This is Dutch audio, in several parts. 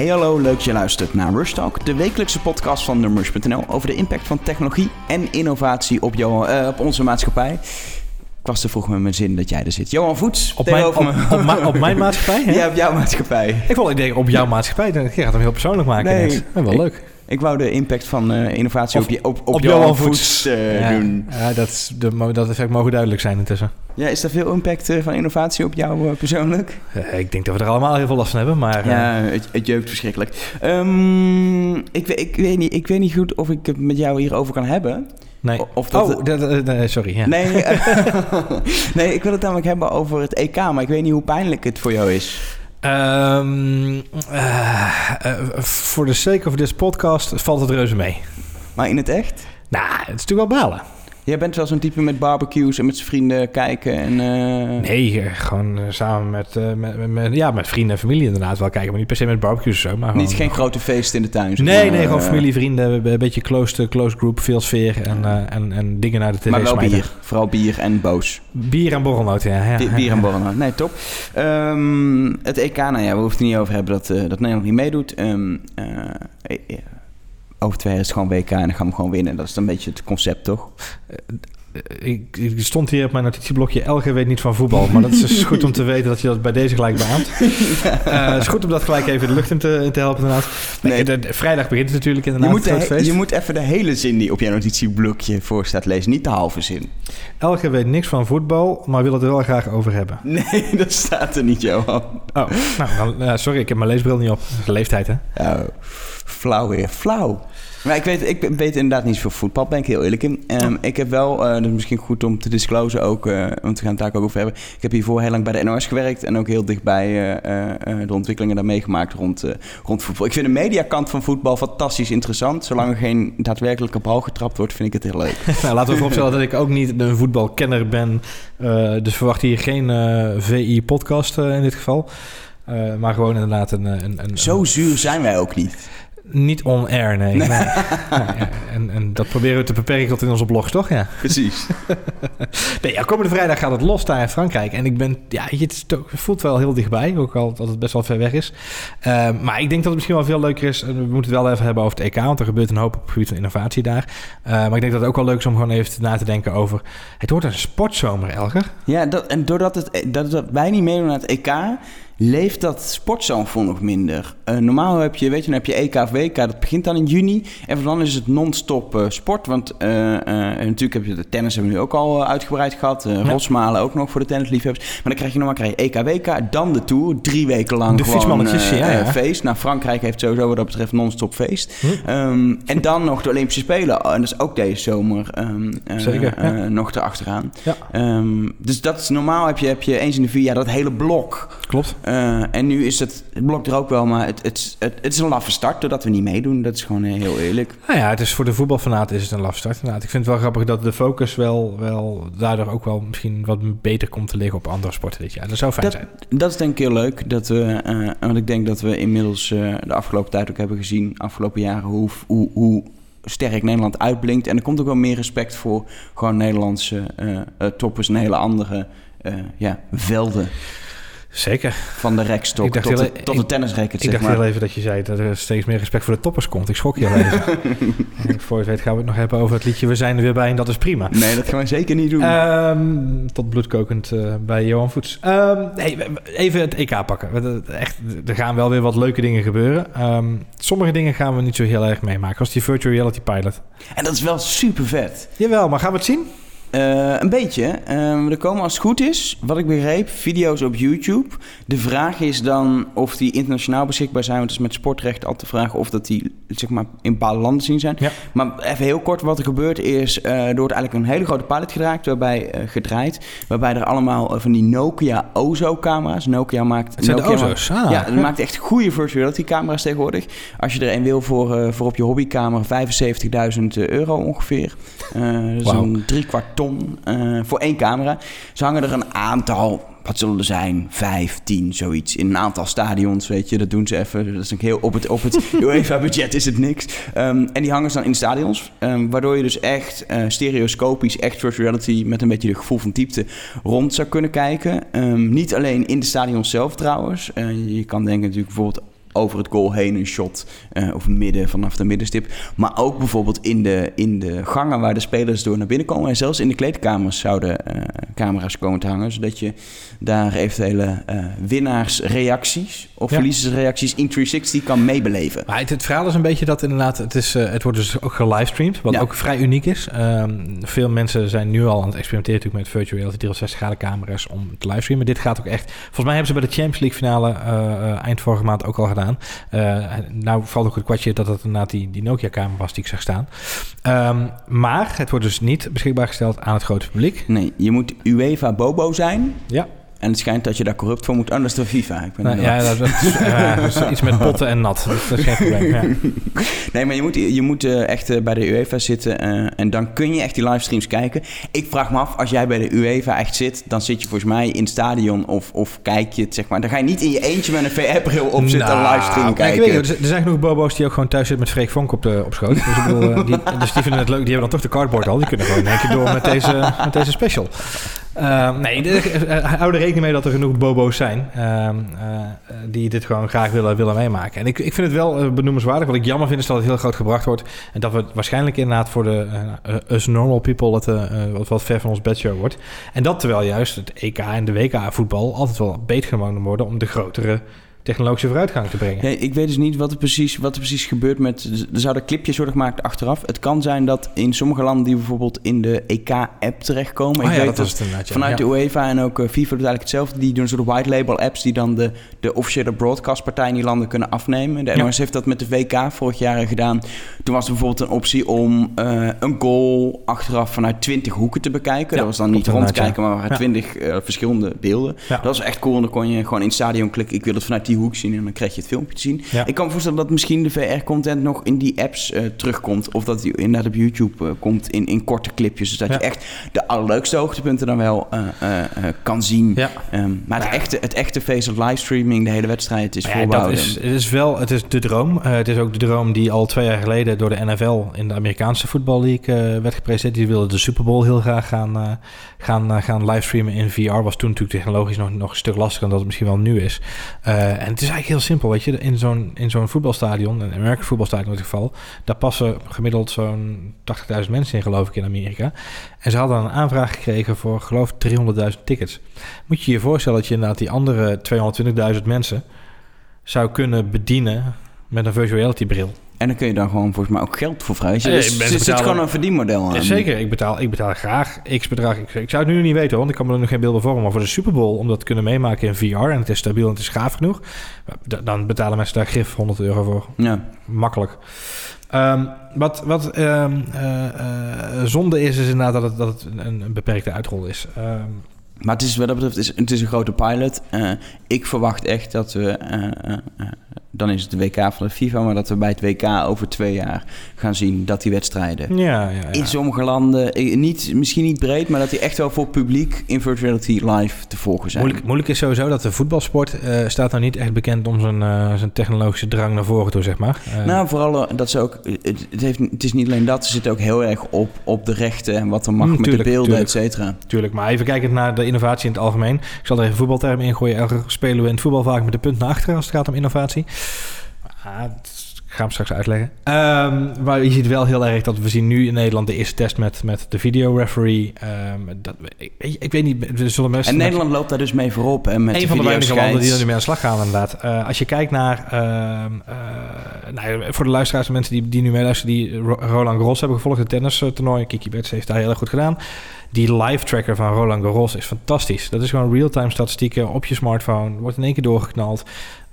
Hey hallo, leuk dat je luistert naar Rush Talk, de wekelijkse podcast van Numbers.nl over de impact van technologie en innovatie op, jou, eh, op onze maatschappij. Ik was te vroeg met mijn zin dat jij er zit. Johan Voets, Op mijn, op, op, ma- op mijn maatschappij? Hè? Ja, op jouw maatschappij. Ik vond ik denk op jouw maatschappij. Dan- Je gaat hem heel persoonlijk maken. Nee. net. Ja, wel leuk. Ik wou de impact van eh, innovatie Of- op, je, op, op, op Johan, Voets, eh, ja, doen. ja, dat, is de, dat effect mogen duidelijk zijn intussen. Ja, is er veel impact eh, van innovatie op jou persoonlijk? Ik denk dat we er allemaal heel veel last van hebben. Maar eh, Ja, het, het jeukt verschrikkelijk. Ehm, ik, ik, weet niet, ik weet niet goed of ik het met jou hierover kan hebben. nee. Of dat oh, dat- dat- nee, sorry. Ja. Nee, nee, ik wil het namelijk hebben over het EK, maar ik weet niet hoe pijnlijk het voor jou is. Eh, voor de sake of this podcast valt het reuze mee. Maar in het echt? Nou, het is natuurlijk wel balen. Jij bent wel zo'n type met barbecues en met zijn vrienden kijken en... eh, Nee, eh, gewoon eh, samen met, met, met, ja, met vrienden en familie inderdaad wel kijken. Maar niet per se met barbecues of zo. Maar gewoon, Niet geen grote feest in de tuin. zeg Nee, maar, nee, gewoon familie, vrienden, een beetje close, close group, veel sfeer en, en, en dingen naar de tv Maar wel smijten. bier. Vooral bier en boos. Bier en borrelnoten, ja. ja, Bi- ja, bier en borrelen. Nee, top. Ehm, het EK, nou ja, we hoeven het niet over hebben dat, dat Nederland niet meedoet. Ehm, eh, eh, over twee jaar is het gewoon WK en dan gaan we gewoon winnen. Dat is een beetje het concept, toch? Ik, ik stond hier op mijn notitieblokje, Elge weet niet van voetbal. Maar dat is dus goed om te weten dat je dat bij deze gelijk beaamt. Eh, Het is goed om dat gelijk even de lucht in te, in te helpen inderdaad. Nee, Nee. de- de- vrijdag begint het natuurlijk Je inderdaad, moet, het feest. je moet even de hele zin die op jouw notitieblokje voor staat lezen, niet de halve zin. Elge weet niks van voetbal, maar wil het er wel graag over hebben. Nee, dat staat er niet, Johan. Oh, nou, eh, sorry, ik heb mijn leesbril niet op. Dat is de leeftijd, hè? Oh, flauw weer, flauw. Maar ik weet, ik weet inderdaad niet zoveel voetbal, ben ik heel eerlijk in. Ehm, Ik heb wel, eh dat is misschien goed om te disclosen ook, eh, want we gaan het daar ook over hebben. Ik heb hiervoor heel lang bij de NOS gewerkt en ook heel dichtbij eh, de ontwikkelingen daar meegemaakt rond, rond voetbal. Ik vind de mediakant van voetbal fantastisch interessant. Zolang er geen daadwerkelijke bal getrapt wordt, vind ik het heel leuk. Nou, laten we vooropstellen dat ik ook niet een voetbalkenner ben. Dus verwacht hier geen VI-podcast in dit geval. Maar gewoon inderdaad een... een, een Zo zuur zijn wij ook niet. Niet on-air, nee. en, en dat proberen we te beperken tot in onze blog, toch? Ja. Precies. Nee, ja, komende vrijdag gaat het los daar in Frankrijk. En ik ben, ja, het, voelt wel heel dichtbij, ook al dat het best wel ver weg is. Eh, maar ik denk dat het misschien wel veel leuker is. en We moeten het wel even hebben over het EK, want er gebeurt een hoop op het gebied van innovatie daar. Eh, maar ik denk dat het ook wel leuk is om gewoon even na te denken over... Het wordt een sportzomer, Elger. Ja, dat, en doordat het, dat, dat wij niet meedoen aan het EK, leeft dat sportzoonvol nog minder. Eh, normaal heb je, weet je, dan heb je EK of WK, dat begint dan in juni. En dan is het non-stop eh, sport. Want eh, natuurlijk heb je de tennis hebben we nu ook al uitgebreid gehad. Eh Ja. Rosmalen ook nog voor de tennisliefhebbers. Maar dan krijg je normaal krijg je EK, WK, dan de Tour. Drie weken lang De gewoon fietsmannetjes, ja, ja. feest. Nou, Frankrijk heeft sowieso wat dat betreft non-stop feest. Hm. Ehm, en dan nog de Olympische Spelen. En dat is ook deze zomer ehm, eh, Zeker, eh, nog erachteraan. Ja. Ehm, dus dat is normaal heb je, heb je eens in de vier jaar dat hele blok. Klopt. Eh, en nu is het, het blok er ook wel, maar het, het, het, het is een laffe start doordat we niet meedoen. Dat is gewoon eh, heel eerlijk. Nou ja, het is voor de voetbalfanaat is het een lafstart inderdaad. Ik vind het wel grappig dat de focus wel, wel daardoor ook wel misschien wat beter komt te liggen op andere sporten dit jaar. Dat zou fijn Dat, zijn. dat is denk ik heel leuk. Dat we, eh, want ik denk dat we inmiddels de afgelopen tijd ook hebben gezien, afgelopen jaren, hoe, hoe, hoe sterk Nederland uitblinkt. En er komt ook wel meer respect voor gewoon Nederlandse toppers en hele andere ja, velden. Zeker. Van de rekstok tot, de, tot de ik- tennisracket, Ik dacht maar. heel even dat je zei dat er steeds meer respect voor de toppers komt. Ik schrok heel even. En voor je het weet gaan we het nog hebben over het liedje We zijn er weer bij en dat is prima. Nee, dat gaan we zeker niet doen. Ehm, tot bloedkokend eh, bij Johan Voets. Ehm, hey, even het EK pakken. Echt, er gaan wel weer wat leuke dingen gebeuren. Ehm, sommige dingen gaan we niet zo heel erg meemaken. Als die virtual reality pilot. En dat is wel super vet. Jawel, maar gaan we het zien? Eh, een beetje. Ehm, er komen als het goed is, wat ik begreep, video's op YouTube. De vraag is dan of die internationaal beschikbaar zijn. Want het is met sportrecht altijd de vraag of dat die zeg maar, in bepaalde landen zien zijn. Ja. Maar even heel kort wat er gebeurt is, eh, er wordt eigenlijk een hele grote pilot gedraaid, waarbij, eh, gedraaid, waarbij er allemaal van die Nokia Ozo-camera's. Nokia maakt... Het zijn de Nokia Ozo's. maakt- Ah, ja, het maakt echt goede virtual reality camera's tegenwoordig. Als je er een wil voor, voor op je hobbykamer, 75.000 euro ongeveer. Eh een drie kwart ton eh, voor één camera. Ze hangen er een aantal, wat zullen er zijn, vijf, tien, zoiets. In een aantal stadions, weet je, dat doen ze even. Dat is ook heel, op het, op het UEFA-budget is het niks. Ehm, en die hangen ze dan in de stadions. ehm, waardoor je dus echt eh, stereoscopisch, echt virtual reality... met een beetje de gevoel van diepte rond zou kunnen kijken. Ehm, niet alleen in de stadions zelf trouwens. Je kan denken natuurlijk bijvoorbeeld over het goal heen een shot uh, of midden vanaf de middenstip. Maar ook bijvoorbeeld in de, in de gangen waar de spelers door naar binnen komen. En zelfs in de kleedkamers zouden uh, camera's komen te hangen. Zodat je daar eventuele uh, winnaarsreacties of verliezersreacties in 360 kan meebeleven. Maar het, het, verhaal is een beetje dat inderdaad, het, is, het wordt dus ook gelivestreamd. Wat ja. ook vrij uniek is. Um, veel mensen zijn nu al aan het experimenteren natuurlijk met virtual reality 360 graden camera's om te livestreamen. Dit gaat ook echt... Volgens mij hebben ze bij de Champions League finale eind vorige maand ook al gedaan gedaan. Uh, nou valt ook het kwartje dat het inderdaad die, die Nokia-kamer was die ik zag staan. Um, maar het wordt dus niet beschikbaar gesteld aan het grote publiek. Nee, je moet UEFA Bobo zijn. Ja. En het schijnt dat je daar corrupt voor moet, anders dan FIFA. Ik ben nou, ja, dat, is, dat, is, iets met potten en nat. Dat is geen probleem. Ja. Nee, maar je moet, je moet uh, echt uh, bij de UEFA zitten en dan kun je echt die livestreams kijken. Ik vraag me af, als jij bij de UEFA echt zit, dan zit je volgens mij in het stadion of, of kijk je het, zeg maar. Dan ga je niet in je eentje met een VR-bril op zitten nou, en livestream kijken. Ik weet, er zijn genoeg bobo's die ook gewoon thuis zitten met Freek Vonk op, de, op schoot. Dus, ik bedoel, die, dus die vinden het leuk, die hebben dan toch de cardboard al. Die kunnen gewoon een keer door met deze, met deze special. Uh, nee, de, hou er rekening mee dat er genoeg bobo's zijn uh, uh, die dit gewoon graag willen, willen meemaken. En ik, ik vind het wel benoemenswaardig. Wat ik jammer vind is dat het heel groot gebracht wordt. En dat we waarschijnlijk inderdaad voor de us normal people het wat, wat ver van ons bedshow wordt. En dat terwijl juist het EK en de WK voetbal altijd wel beter genomen worden om de grotere technologische vooruitgang te brengen. Nee, ik weet dus niet wat er, precies, wat er precies gebeurt met... Er zouden clipjes worden gemaakt achteraf. Het kan zijn dat in sommige landen die bijvoorbeeld in de EK-app terechtkomen... Oh, ik ja, weet dat, dat vanuit ja. de UEFA en ook uh, FIFA doet eigenlijk hetzelfde. Die doen een soort white label apps die dan de, de officiële broadcastpartij in die landen kunnen afnemen. De NOS heeft dat met de WK vorig jaar gedaan. Toen was er bijvoorbeeld een optie om uh, een goal achteraf vanuit 20 hoeken te bekijken. dat was dan niet rondkijken, maar waren 20 uh, verschillende beelden. Dat was echt cool. En dan kon je gewoon in het stadion klikken. Ik wil het vanuit die hoek zien en dan kreeg je het filmpje te zien. Ja. Ik kan me voorstellen dat misschien de VR-content nog in die apps uh, terugkomt. Of dat die inderdaad op YouTube uh, komt in, in korte clipjes. Dus dat ja. je echt de allerleukste hoogtepunten dan wel uh, kan zien. Ja. Um, maar het, echte, het echte face of livestreaming, de hele wedstrijd, is voorbouwen. Het is, het is wel het is de droom. het is ook de droom die al twee jaar geleden door de NFL in de Amerikaanse Football League werd gepresenteerd. Die wilden de Super Bowl heel graag gaan, gaan, gaan livestreamen in VR. Was toen natuurlijk technologisch nog, nog een stuk lastiger dan dat het misschien wel nu is. En het is eigenlijk heel simpel, weet je. In zo'n, in zo'n voetbalstadion, een American voetbalstadion in dit geval... daar passen gemiddeld zo'n 80.000 mensen in, geloof ik, in Amerika. En ze hadden een aanvraag gekregen voor, geloof ik, 300.000 tickets. Moet je je voorstellen dat je inderdaad die andere 220.000 mensen... zou kunnen bedienen met een virtual reality bril. En dan kun je dan gewoon volgens mij ook geld voor vrij. Dus er zit gewoon een verdienmodel aan. Ja, zeker, ik betaal, ik betaal graag x bedrag. Ik, ik zou het nu niet weten, want ik kan me er nog geen beelden vormen. Maar voor de Super Bowl, om dat te kunnen meemaken in VR... en het is stabiel en het is gaaf genoeg... dan betalen mensen daar grif 100 euro voor. Ja. Makkelijk. Um, wat wat um, uh, uh, zonde is, is inderdaad dat het, dat het een, een beperkte uitrol is. Um, maar het is wat dat betreft, het is, het is een grote pilot. Uh, ik verwacht echt dat we, uh, uh, dan is het de WK van de FIFA, maar dat we bij het WK over twee jaar gaan zien dat die wedstrijden ja, ja, ja. in sommige landen, niet, misschien niet breed, maar dat die echt wel voor publiek in virtuality live te volgen zijn. Moeilijk, moeilijk is sowieso dat de voetbalsport staat nou niet echt bekend om zijn, zijn technologische drang naar voren toe, zeg maar. nou, vooral dat ze ook, het, heeft, het is niet alleen dat, ze zitten ook heel erg op, op de rechten en wat er mag mm, met tuurlijk, de beelden, et cetera. Tuurlijk, maar even kijken naar de innovatie in het algemeen. Ik zal er even voetbaltermen ingooien. Elke spelen we in het voetbal vaak met de punt naar achteren als het gaat om innovatie. Ah, ik ga hem straks uitleggen. Um, maar je ziet wel heel erg dat we zien nu in Nederland de eerste test met, met de videoreferee. Um, dat, ik, ik, weet niet, we zullen En Nederland met, loopt daar dus mee voorop. En met een de van de weinige landen die er nu mee aan de slag gaan inderdaad. Uh, als je kijkt naar, uh, uh, nou, voor de luisteraars en mensen die, die nu meeluisteren, die Roland Garros hebben gevolgd, het tennis toernooi. Kiki Betts heeft daar heel erg goed gedaan. Die live tracker van Roland Garros is fantastisch. Dat is gewoon real-time statistieken op je smartphone. Wordt in één keer doorgeknald.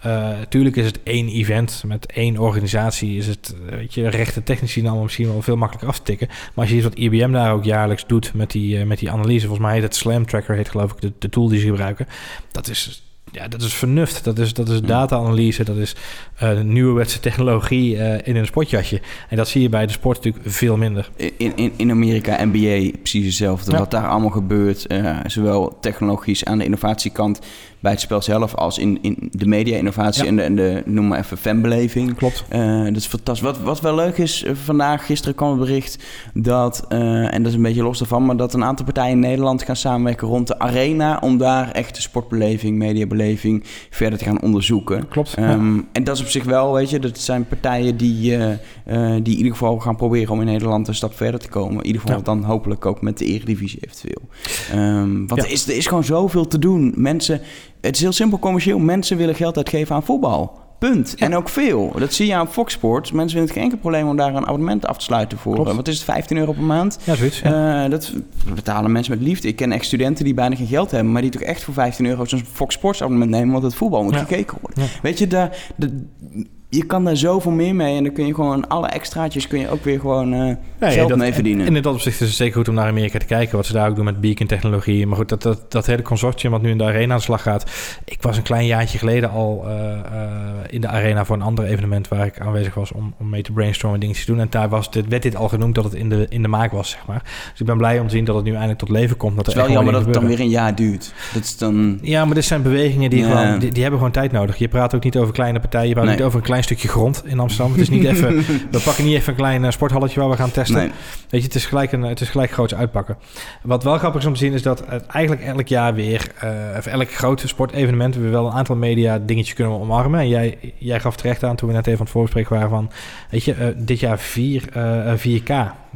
Uh, tuurlijk is het één event met één organisatie. Is het, weet je, rechte technici dan misschien wel veel makkelijker af te tikken. Maar als je ziet wat IBM daar ook jaarlijks doet met die, uh, met die analyse. Volgens mij heet het Slam Tracker, heet geloof ik de, de tool die ze gebruiken. Dat is ja, dat is vernuft. Dat is, dat is data-analyse. Dat is uh, nieuwe technologie uh, in een sportjasje. En dat zie je bij de sport natuurlijk veel minder. In, in, in Amerika, NBA, precies hetzelfde. Ja. Wat daar allemaal gebeurt, uh, zowel technologisch aan de innovatiekant bij het spel zelf als in, in de media-innovatie Ja. en, de, en de, noem maar even, fanbeleving. Klopt. Eh, dat is fantastisch. Wat, wat wel leuk is, eh, vandaag, gisteren kwam het bericht dat, eh, en dat is een beetje los daarvan, maar dat een aantal partijen in Nederland gaan samenwerken rond de arena om daar echt de sportbeleving, mediabeleving verder te gaan onderzoeken. Klopt. ja. Ehm, En dat is op zich wel, weet je, dat zijn partijen die, die in ieder geval gaan proberen om in Nederland een stap verder te komen. In ieder geval Ja. dan hopelijk ook met de Eredivisie eventueel. Ehm, want er, is, er is gewoon zoveel te doen. Mensen, het is heel simpel commercieel. Mensen willen geld uitgeven aan voetbal. Punt. Ja. En ook veel. Dat zie je aan Fox Sports. Mensen vinden het geen enkel probleem om daar een abonnement af te sluiten voor. Klopt. eh, Wat is het, 15 euro per maand? ja, zoiets. Ja. Eh, dat betalen mensen met liefde. Ik ken echt studenten die bijna geen geld hebben, maar die toch echt voor 15 euro zo'n Fox Sports abonnement nemen, want het voetbal moet Ja. gekeken worden. Weet je, daar, de- je kan daar zoveel meer mee en dan kun je gewoon alle extraatjes kun je ook weer gewoon eh, Ja, dat- mee verdienen. En in dat opzicht is het zeker goed om naar Amerika te kijken. Wat ze daar ook doen met beacon-technologie. Maar goed, dat, dat, dat hele consortium wat nu in de arena aan de slag gaat. Ik was een klein jaartje geleden al eh, eh, in de arena voor een ander evenement... waar ik aanwezig was om, om mee te brainstormen en dingetjes te doen. En daar was dit, werd dit al genoemd dat het in de, in de maak was, zeg maar. Dus ik ben blij om te zien dat het nu eindelijk tot leven komt. Dat het is wel jammer dat dingen het dan weer een jaar duurt. Dat is dan... Ja, maar dit zijn bewegingen die, Ja. gewoon, die, die hebben gewoon tijd nodig. Je praat ook niet over kleine partijen. Je praat Nee. niet over een klein stukje grond in Amsterdam. Het is niet even... We pakken niet even een klein eh, sporthalletje waar we gaan testen. Nee. Weet je, het is gelijk, een, het is gelijk groots uitpakken. Wat wel grappig is om te zien is dat het eigenlijk elk jaar weer, eh of elk grote sportevenement, we wel een aantal media dingetjes kunnen omarmen. En jij, jij gaf terecht aan toen we net even aan het voorspreken waren van, weet je, eh, dit jaar 4, eh, 4K.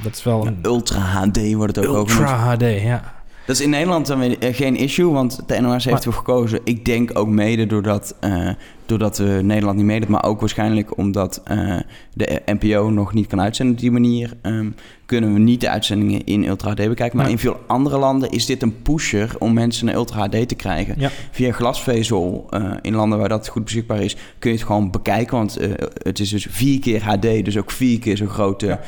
Dat is wel een Ultra HD wordt het ook ultra HD, ja. Dat is in Nederland dan weer geen issue, want de NOS heeft ervoor gekozen. Ik denk ook mede doordat, doordat eh, Nederland niet meedoet, maar ook waarschijnlijk omdat eh, de NPO nog niet kan uitzenden op die manier. ehm, kunnen we niet de uitzendingen in Ultra HD bekijken. Maar in veel andere landen is dit een pusher om mensen naar Ultra HD te krijgen. Ja. Via glasvezel eh, in landen waar dat goed beschikbaar is, kun je het gewoon bekijken. Want het is dus vier keer HD, dus ook vier keer zo'n grote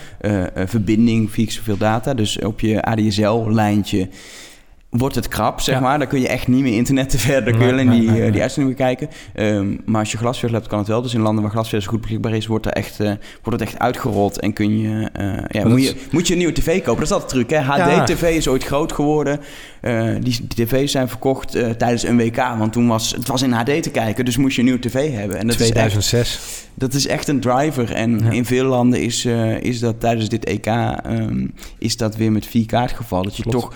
verbinding, vier keer zoveel data. Dus op je ADSL-lijntje wordt het krap, zeg Ja. maar. Dan kun je echt niet meer internet te verder. Dan kun je alleen nee, die, nee, eh, nee. die bekijken. Ehm, maar als je glasvezel hebt, kan het wel. Dus in landen waar glasvezel goed beschikbaar is, wordt, er echt, eh, wordt het echt uitgerold. En kun je, eh, ja, dat moet, is- je, moet je een nieuwe tv kopen. Dat is altijd truc, hè? Ja. HD-tv is ooit groot geworden. Eh, die, die tv's zijn verkocht eh, tijdens een WK. Want toen was het was in HD te kijken, dus moest je een nieuwe tv hebben. En dat is echt 2006. dat is echt een driver. En Ja. in veel landen is, eh, is dat tijdens dit EK ehm, is dat weer met 4K het geval. Dat je Klopt. toch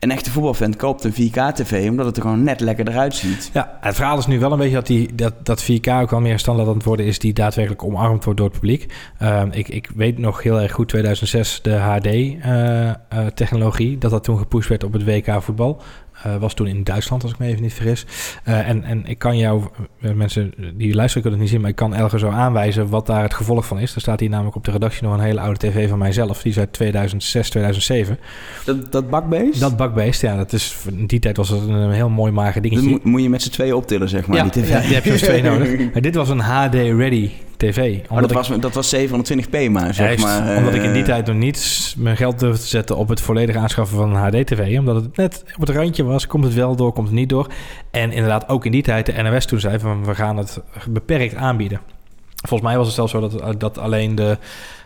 een echte voetbalfan koopt een 4K-tv, omdat het er gewoon net lekker eruit ziet. Ja, het verhaal is nu wel een beetje dat, die, dat, dat 4K ook wel meer standaard aan het worden is die daadwerkelijk omarmd wordt door het publiek. Ehm, ik, ik weet nog heel erg goed 2006 de HD-technologie, dat dat toen gepusht werd op het WK voetbal. Eh, was toen in Duitsland, als ik me even niet vergis. Eh, en, en ik kan jou, eh, mensen die luisteren kunnen het niet zien, maar ik kan Elger zo aanwijzen wat daar het gevolg van is. Er staat hier namelijk op de redactie nog een hele oude tv van mijzelf. Die is uit 2006, 2007. Dat, dat bakbeest, Dat bakbeest, ja, dat is, in die tijd was dat een heel mooi mager dingetje. moet, moet je met z'n tweeën optillen, zeg maar, ja, die tv. ja, die heb je twee nodig. Maar dit was een HD-ready tv. Dat, ik, was, dat was 720p maar, zeg Juist, maar. eh, omdat ik in die tijd nog niet mijn geld durfde te zetten op het volledig aanschaffen van een HD-tv. Omdat het net op het randje was. Komt het wel door, komt het niet door. En inderdaad ook in die tijd de NOS toen zei van we gaan het beperkt aanbieden. Volgens mij was het zelfs zo dat, dat alleen de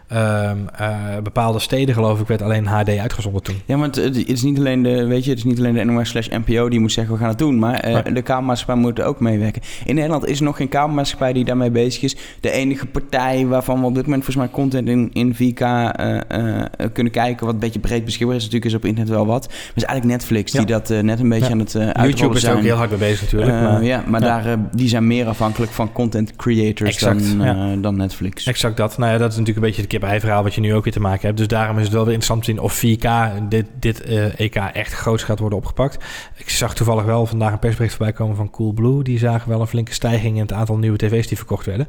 ehm, eh, bepaalde steden, geloof ik, werd alleen HD uitgezonden toen. Ja, want het het is niet alleen de, weet je, het is niet alleen de NOS slash NPO die moet zeggen we gaan het doen, maar eh, de kabelmaatschappij moet ook meewerken. In Nederland is er nog geen kabelmaatschappij die daarmee bezig is. De enige partij waarvan we op dit moment volgens mij content in, in 4K eh, eh, kunnen kijken, wat een beetje breed beschikbaar is, natuurlijk is op internet wel wat. Maar het is eigenlijk Netflix die dat eh, net een beetje Ja. aan het eh YouTube is zijn. ook heel hard mee bezig natuurlijk. Eh, maar- ja, maar ja. Daar, eh, die zijn meer afhankelijk van content creators Exact, dan, eh, dan Netflix. Exact dat. Nou ja, dat is natuurlijk een beetje het kip-ei-verhaal wat je nu ook weer te maken hebt. Dus daarom is het wel weer interessant te zien of 4K dit, dit eh, EK echt groots gaat worden opgepakt. Ik zag toevallig wel vandaag een persbericht voorbij komen van Coolblue. Die zagen wel een flinke stijging in het aantal nieuwe tv's die verkocht werden.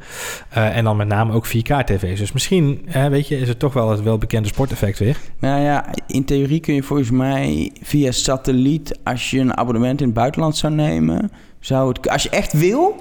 Eh, en dan met name ook 4K-tv's. Dus misschien, weet je, is het toch wel het welbekende sporteffect weer. Nou ja, in theorie kun je volgens mij via satelliet, als je een abonnement in het buitenland zou nemen, zou het, als je echt wil,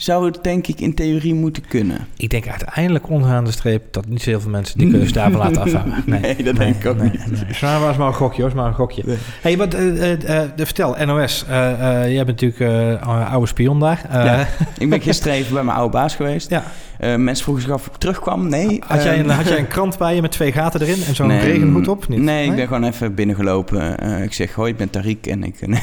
zou het denk ik in theorie moeten kunnen. Ik denk uiteindelijk onderaan de streep dat niet zo heel veel mensen die keuze daarvan laten afhangen. Nee, dat denk ik ook niet. Nee. Maar was maar een gokje hoor, maar een gokje. Nee. Hey, wat, eh, eh, eh, vertel, NOS. eh, eh, jij bent natuurlijk eh oude spion daar. Eh, Ja. Ik ben gisteren even bij mijn oude baas geweest. ja. Eh, mensen vroegen zich af of ik terugkwam. Nee. Had jij, een, Ehm, had jij een krant bij je met twee gaten erin en zo'n nee, regenhoed op? Niet? Nee, ik ben gewoon even binnengelopen. Eh, ik zeg, hoi, ik ben Tariq en ik... nee.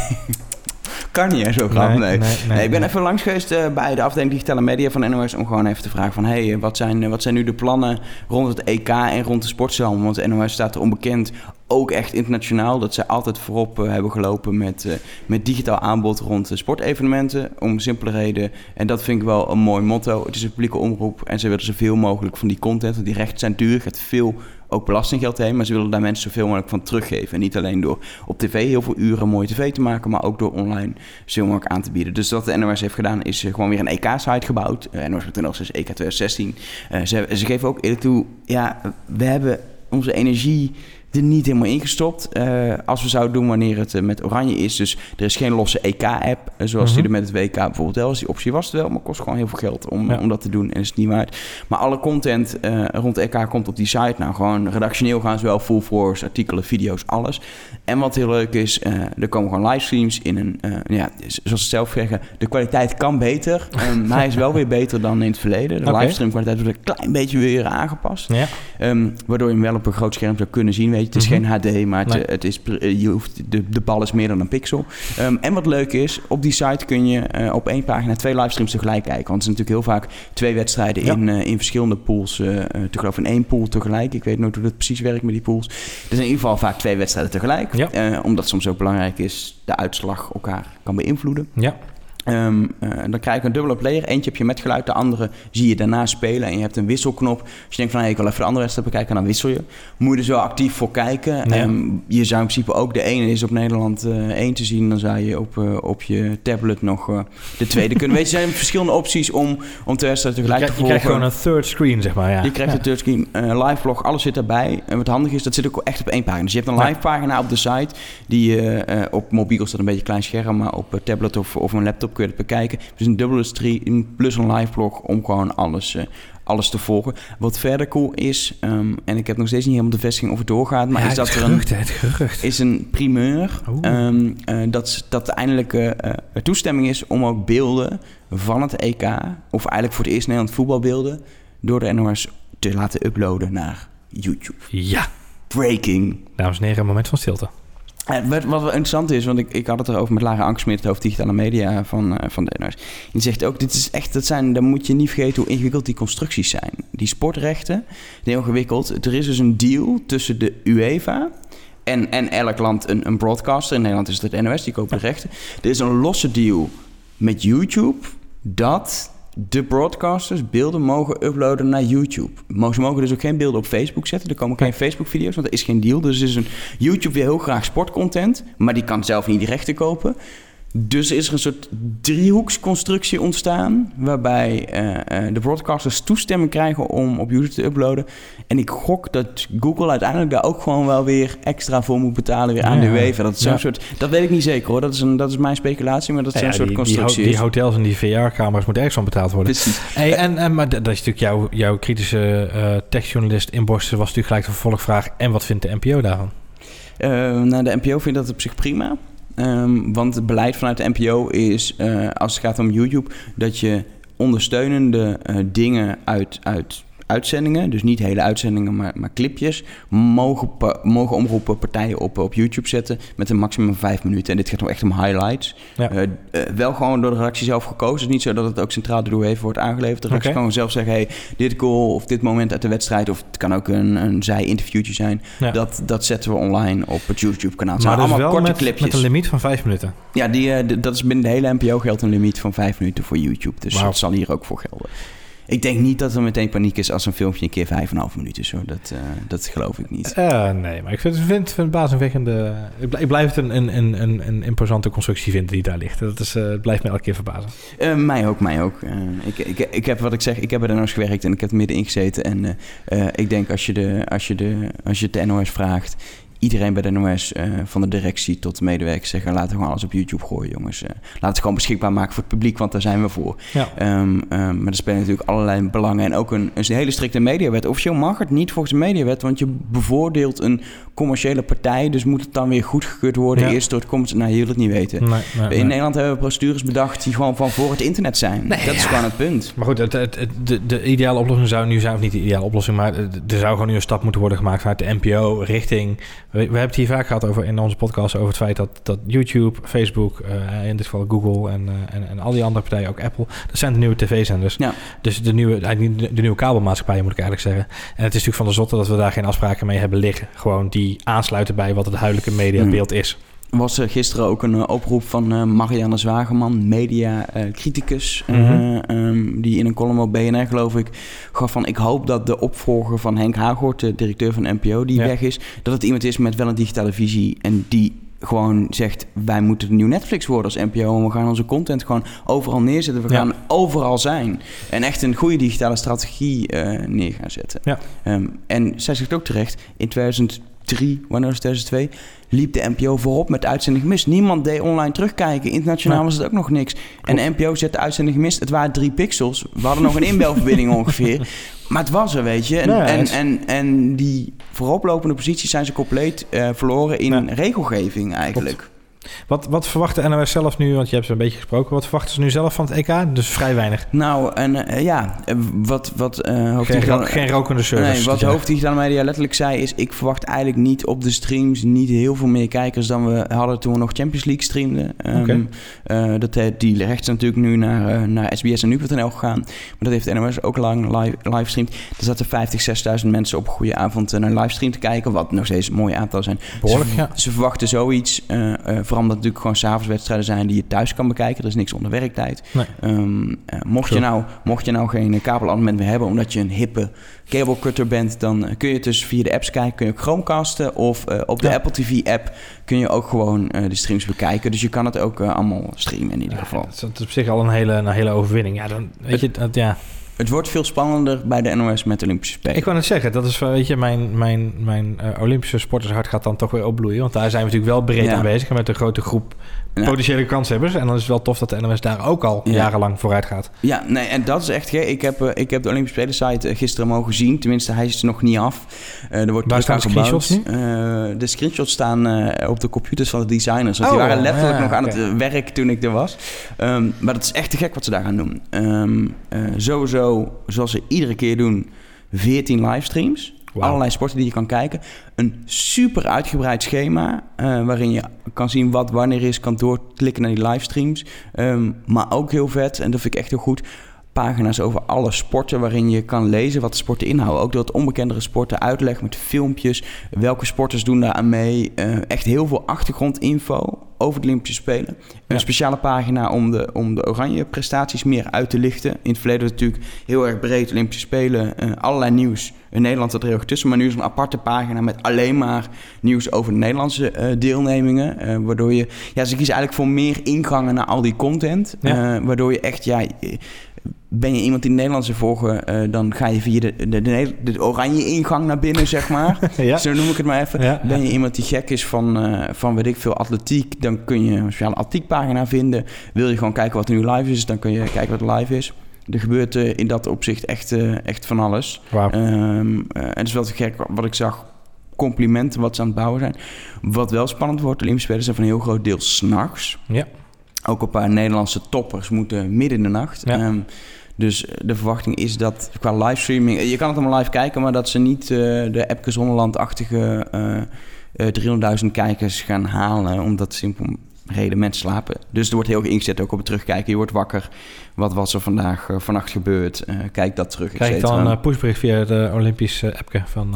Kan niet, hè, zo grap. Nee, Nee, nee, nee, nee, ik ben even langs geweest eh, bij de afdeling digitale media van NOS... om gewoon even te vragen van... hey, wat zijn, eh, wat zijn nu de plannen rond het EK en rond de sportzaal? Want de NOS staat er onbekend, ook echt internationaal... dat zij altijd voorop eh, hebben gelopen met, eh, met digitaal aanbod rond de sportevenementen. Om simpele reden. En dat vind ik wel een mooi motto. Het is een publieke omroep en ze willen zoveel mogelijk van die content... want die rechten zijn duur, gaat veel ook belastinggeld heen, maar ze willen daar mensen zoveel mogelijk van teruggeven. En niet alleen door op tv heel veel uren mooie tv te maken, maar ook door online zoveel mogelijk aan te bieden. Dus wat de NOS heeft gedaan, is eh, gewoon weer een EK-site gebouwd. Uh, NOS.nl is EK 2016. Uh, ze, ze geven ook eerlijk toe, ja, we hebben onze energie er niet helemaal ingestopt. Uh, als we zouden doen wanneer het uh, met Oranje is. Dus er is geen losse EK-app, uh, zoals die er met het WK bijvoorbeeld wel is. Die optie was het wel, maar kost gewoon heel veel geld om, ja. om dat te doen. En is het niet waard. Maar alle content eh, rond EK komt op die site. Nou, gewoon redactioneel gaan ze wel full force, artikelen, video's, alles. En wat heel leuk is, eh, er komen gewoon livestreams in een... eh, ja, zoals ze zelf zeggen, de kwaliteit kan beter. Um, maar hij is wel weer beter dan in het verleden. De livestream kwaliteit wordt een klein beetje weer aangepast. Ja. Um, waardoor je hem wel op een groot scherm zou kunnen zien. Weet het is Mhm. geen HD, maar het, Nee. het is, je hoeft, de, de bal is meer dan een pixel. Um, en wat leuk is, op die site kun je eh, op één pagina twee livestreams tegelijk kijken. Want het is natuurlijk heel vaak twee wedstrijden Ja. in, eh, in verschillende pools. eh, te geloof in één pool tegelijk. Ik weet nooit hoe dat precies werkt met die pools. Er zijn in ieder geval vaak twee wedstrijden tegelijk. Ja. Omdat soms ook belangrijk is, de uitslag elkaar kan beïnvloeden. Ja. Ehm, eh, dan krijg je een dubbele player. Eentje heb je met geluid, de andere zie je daarna spelen. En je hebt een wisselknop. Als je denkt van hey, ik wil even de andere wedstrijd bekijken, dan wissel je. Moet je er zo actief voor kijken. Ja. Ehm, je zou in principe ook de ene is op Nederland eh 1 te zien. Dan zou je op, eh, op je tablet nog de tweede kunnen. Weet je, er zijn verschillende opties om, om twee wedstrijden Je, tegelijk te je volgen. krijgt gewoon een third screen, zeg maar. Ja. Je krijgt ja. een touchscreen, eh live vlog, alles zit daarbij. En wat handig is, dat zit ook echt op één pagina. Dus je hebt een live pagina op de site. Die op mobiel staat een beetje een klein scherm, maar op tablet of, of een laptop kun je het bekijken. Dus een dubbele stream plus een live vlog om gewoon alles, eh, alles te volgen. Wat verder cool is, ehm, en ik heb nog steeds niet helemaal de vestiging of het doorgaat, maar Ja, is dat er een gerucht, is een primeur. Ehm, eh, dat, dat de eindelijke eh, toestemming is om ook beelden van het EK, of eigenlijk voor het eerst Nederland voetbalbeelden, door de NOS te laten uploaden naar YouTube. Ja, Breaking. dames en heren, een moment van stilte. Eh, wat, wel interessant is, want ik, ik had het erover met Lara Angsmit, het hoofd digitale media van, eh, van de NOS. Die zegt ook, dit is echt, dat zijn, dan moet je niet vergeten hoe ingewikkeld die constructies zijn. Die sportrechten, heel ingewikkeld. Er is dus een deal tussen de UEFA en, en elk land een, een broadcaster. In Nederland is het het NOS, die kopen de rechten. Er is een losse deal met YouTube dat de broadcasters beelden mogen uploaden naar YouTube. Ze mogen dus ook geen beelden op Facebook zetten. Er komen geen Facebook-video's, want er is geen deal. Dus is een YouTube weer heel graag sportcontent, maar die kan zelf niet die rechten kopen. Dus is er een soort driehoeksconstructie ontstaan, waarbij eh, eh, de broadcasters toestemming krijgen om op YouTube te uploaden. En ik gok dat Google uiteindelijk daar ook gewoon wel weer extra voor moet betalen weer aan Ja. de UEFA. Dat is zo'n Ja. soort, dat weet ik niet zeker hoor. Dat is, een, dat is mijn speculatie, maar dat is Ja, een soort die, die, ho- constructie. die is. hotels en die VR-camera's moeten ergens van betaald worden. Precies. Hey, en, en, maar dat is natuurlijk jouw, jouw kritische eh techjournalist inborsten was natuurlijk gelijk de vervolgvraag. En wat vindt de NPO daarvan? Eh, nou, de NPO vindt dat op zich prima. Ehm, want het beleid vanuit de NPO is, eh, als het gaat om YouTube, dat je ondersteunende eh, dingen uit, uit uitzendingen, dus niet hele uitzendingen, maar, maar clipjes, mogen, mogen omroepen partijen op, op YouTube zetten met een maximum van vijf minuten. En dit gaat nog echt om highlights. Ja. Eh, eh, wel gewoon door de redactie zelf gekozen. Het is niet zo dat het ook centraal door UEFA wordt aangeleverd. De redactie Oké. kan gewoon zelf zeggen, hey, dit goal of dit moment uit de wedstrijd, of het kan ook een, een zij-interviewtje zijn. Ja. Dat, dat zetten we online op het YouTube-kanaal. Maar dus allemaal wel korte met, clipjes. met een limiet van vijf minuten. Ja, die, eh, dat is binnen de hele NPO geldt een limiet van vijf minuten voor YouTube. Dus dat zal hier ook voor gelden. Ik denk niet dat er meteen paniek is als een filmpje een keer vijf en een half minuut is. Hoor. Dat, eh, dat geloof ik niet. Eh, nee, maar ik vind, vind, vind het bazingwekkende... Ik, ik blijf het een, een, een, een, een imposante constructie vinden die daar ligt. Dat is, eh, het blijft me elke keer verbazen. Mij ook, mij ook. Ik, ik, ik heb wat ik zeg, ik heb NOS gewerkt en ik heb er middenin gezeten. En ik denk als je, de, als, je de, als je het de NOS vraagt, iedereen bij de NOS, eh, van de directie tot de medewerkers, zeggen laten we gewoon alles op YouTube gooien, jongens. Eh, laten het gewoon beschikbaar maken voor het publiek, want daar zijn we voor. Ja. Ehm, ehm, maar er spelen natuurlijk allerlei belangen en ook een, een hele strikte mediawet. Officieel mag het niet volgens de mediawet, want je bevoordeelt een commerciële partij. Dus moet het dan weer goedgekeurd worden Ja. eerst door het commercie. Nou, je wilt het niet weten. Nee, nee, nee. In Nederland hebben we procedures bedacht die gewoon van voor het internet zijn. Nee, dat is gewoon het punt. Maar goed, het, het, het- de, de ideale oplossing zou nu zijn, of niet de ideale oplossing, maar er zou gewoon nu een stap moeten worden gemaakt vanuit de NPO richting we, we hebben het hier vaak gehad over in onze podcast over het feit dat, dat YouTube, Facebook, uh, in dit geval Google en, uh, en, en al die andere partijen, ook Apple, dat zijn de nieuwe tv-zenders. Ja. Dus de nieuwe, de, de nieuwe kabelmaatschappijen moet ik eigenlijk zeggen. En het is natuurlijk van de zotte dat we daar geen afspraken mee hebben liggen. Gewoon die aansluiten bij wat het huidelijke mediabeeld mm. is was er gisteren ook een uh, oproep van uh, Marianne Zwageman, media-criticus, uh, mm -hmm. um, die in een column op BNR, geloof ik, gaf van... ik hoop dat de opvolger van Henk Hagort, de directeur van NPO, die ja. weg is... dat het iemand is met wel een digitale visie en die gewoon zegt... wij moeten de nieuwe Netflix worden als NPO... en we gaan onze content gewoon overal neerzetten. We gaan ja. overal zijn. En echt een goede digitale strategie neer gaan zetten. Ja. Um, en zij zegt ook terecht, in 2000 2003, wanneer was het 2002, liep de NPO voorop met uitzending gemist. Niemand deed online terugkijken. Internationaal was het ook nog niks. En de NPO zette uitzending gemist. Het waren drie pixels. We hadden nog een inbelverbinding ongeveer. Maar het was er, weet je. En, Nee, en, en, en die vooroplopende posities zijn ze compleet eh, verloren in regelgeving eigenlijk. Wat, wat verwacht de NOS zelf nu? Want je hebt ze een beetje gesproken. Wat verwachten ze nu zelf van het EK? Dus vrij weinig. Nou, en eh, ja, eh, wat, wat eh Geen, geen rokende service. Nee, wat Ja. hoofddigitale media letterlijk zei is... ik verwacht eigenlijk niet op de streams niet heel veel meer kijkers... dan we hadden toen we nog Champions League streamden. Eh, dat, die rechten zijn natuurlijk nu naar, naar SBS en nu.nl gegaan. Maar dat heeft de NOS ook lang live, livestreamd. Er zaten 50, 6000 mensen op een goede avond naar een livestream te kijken... wat nog steeds een mooie aantal zijn. Behoorlijk, ze, ja. ze verwachten zoiets. Vooral omdat het natuurlijk gewoon s'avonds wedstrijden zijn... die je thuis kan bekijken. Er is niks onder werktijd. Nee. Ehm, eh, mocht, je nou, mocht je nou geen eh, kabelabonnement meer hebben... omdat je een hippe cablecutter bent... dan eh, kun je het dus via de apps kijken. Kun je ook Chromecasten of op de Ja. Apple TV-app... kun je ook gewoon de streams bekijken. Dus je kan het ook allemaal streamen in ieder geval. Dat is, dat is op zich al een hele, een hele overwinning. Ja, dan, weet je, dat, ja. Het wordt veel spannender bij de NOS met de Olympische Spelen. Ik wou net zeggen, dat is van, weet je, mijn, mijn, mijn eh, Olympische sportershart gaat dan toch weer opbloeien. Want daar zijn we natuurlijk wel breed Ja. aanwezig en met een grote groep. Potentiële kanshebbers. En dan is het wel tof dat de NOS daar ook al Ja. jarenlang vooruit gaat. Ja, nee, en dat is echt gek. Ik heb, eh, ik heb de Olympische Spelen site eh, gisteren mogen zien. Tenminste, hij is er nog niet af. Eh, er wordt Waar staan de screenshots de screenshots staan op de computers van de designers. Want Oh, die waren letterlijk ja, nog aan het werk toen ik er was. Ehm, maar dat is echt te gek wat ze daar gaan doen. Ehm, eh, sowieso, zoals ze iedere keer doen, 14 livestreams. Wauw. Allerlei sporten die je kan kijken. Een super uitgebreid schema. eh, waarin je kan zien wat wanneer is. Kan doorklikken naar die livestreams. Ehm, maar ook heel vet. En dat vind ik echt heel goed. Pagina's over alle sporten waarin je kan lezen wat de sporten inhouden. Ook het onbekendere sporten uitleg met filmpjes. Welke sporters doen daar aan mee. Eh, echt heel veel achtergrondinfo over de Olympische Spelen. Een speciale pagina om de, om de oranje prestaties meer uit te lichten. In het verleden was het natuurlijk heel erg breed Olympische Spelen. eh, allerlei nieuws. In Nederland zat er heel erg tussen. Maar nu is een aparte pagina met alleen maar nieuws over de Nederlandse eh, deelnemingen. eh, waardoor je... Ja, ze kiezen eigenlijk voor meer ingangen naar al die content. Ja. waardoor je echt... Ja, ben je iemand die Nederlandse volgen, eh, dan ga je via de, de, de, de oranje ingang naar binnen, zeg maar. ja. Zo noem ik het maar even. Ja, ben ja. je iemand die gek is van, eh, van weet ik veel, atletiek, dan kun je een speciale atletiekpagina vinden. Wil je gewoon kijken wat er nu live is, dan kun je kijken wat er live is. Er gebeurt eh, in dat opzicht echt, echt van alles. Wauw. Ehm, eh, en het is wel te gek wat ik zag. Complimenten wat ze aan het bouwen zijn. Wat wel spannend wordt, de Olympische Spelen zijn van een heel groot deel s'nachts. Ja. Ook een paar Nederlandse toppers moeten midden in de nacht. Ja. Ehm, dus de verwachting is dat qua livestreaming... Je kan het allemaal live kijken, maar dat ze niet eh, de Epke Zonderland-achtige eh, eh, 300.000 kijkers gaan halen. Omdat simpel reden mensen slapen. Dus er wordt heel erg ingezet ook op het terugkijken. Je wordt wakker. Wat was er vandaag eh, vannacht gebeurd? Eh, kijk dat terug, Krijg ik dan een eh, pushbericht via de Olympische appke van...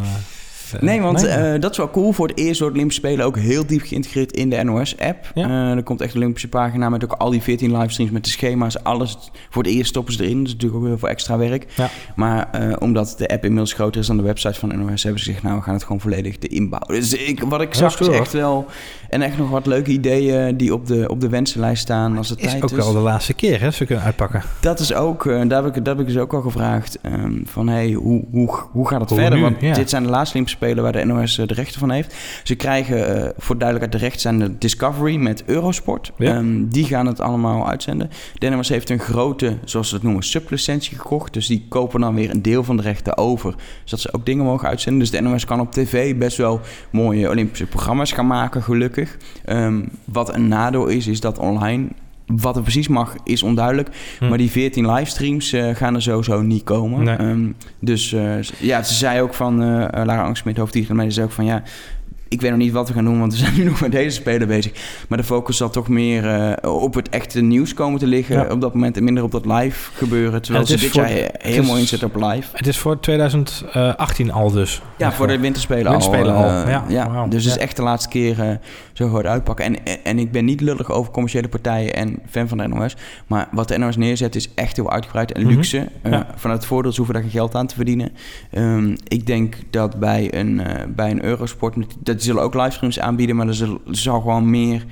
eh, eh, Nee, want nee? eh, dat is wel cool. Voor het eerst door de Olympische Spelen ook heel diep geïntegreerd in de NOS-app. Ja. er komt echt een Olympische pagina met ook al die 14 livestreams met de schema's. Alles voor het eerst stoppen ze erin. Dat is natuurlijk ook heel veel extra werk. Ja. Maar eh, omdat de app inmiddels groter is dan de website van NOS, hebben ze gezegd, nou, we gaan het gewoon volledig de inbouwen. Dus ik, wat ik zag is echt wel... En echt nog wat leuke ideeën die op de, op de wensenlijst staan als het is tijd ook is. wel de laatste keer, hè, ze kunnen uitpakken. Dat is ook, eh, daar, heb ik, daar heb ik dus ook al gevraagd. ehm, van hey, hoe, hoe, hoe gaat het Hoe verder? nu? Want Ja. dit zijn de laatste Olympische Spelen waar de NOS eh, de rechten van heeft. Ze krijgen, eh, voor duidelijkheid, de rechten zijn de Discovery met Eurosport. Ja. Ehm, die gaan het allemaal uitzenden. De NOS heeft een grote, zoals ze het noemen, sublicentie gekocht. Dus die kopen dan weer een deel van de rechten over. Zodat ze ook dingen mogen uitzenden. Dus de NOS kan op tv best wel mooie Olympische programma's gaan maken, gelukkig. Ehm, wat een nadeel is, is dat online wat er precies mag, is onduidelijk. Hm. Maar die 14 livestreams eh, gaan er sowieso niet komen. Nee. Ehm, dus eh, ja, ze zei ook van... eh Lara maar die zei ook van... ja, ik weet nog niet wat we gaan doen, want we zijn nu nog met deze speler bezig. Maar de focus zal toch meer eh, op het echte nieuws komen te liggen Ja. op dat moment en minder op dat live gebeuren. Terwijl ze dit jaar helemaal is- inzetten op live. Het is voor 2018 al dus. Ja, voor de winterspelen, Winterspelen al. al, eh, ja. Dus het is echt de laatste keer eh, zo goed uitpakken. En, en, en ik ben niet lullig over commerciële partijen en fan van de NOS. Maar wat de NOS neerzet is echt heel uitgebreid en Mhm. luxe. Ja. Vanuit het voordeel, ze hoeven daar geen geld aan te verdienen. Ehm, ik denk dat bij een, bij een Eurosport, dat zullen ook livestreams aanbieden, maar er zal, er zal gewoon meer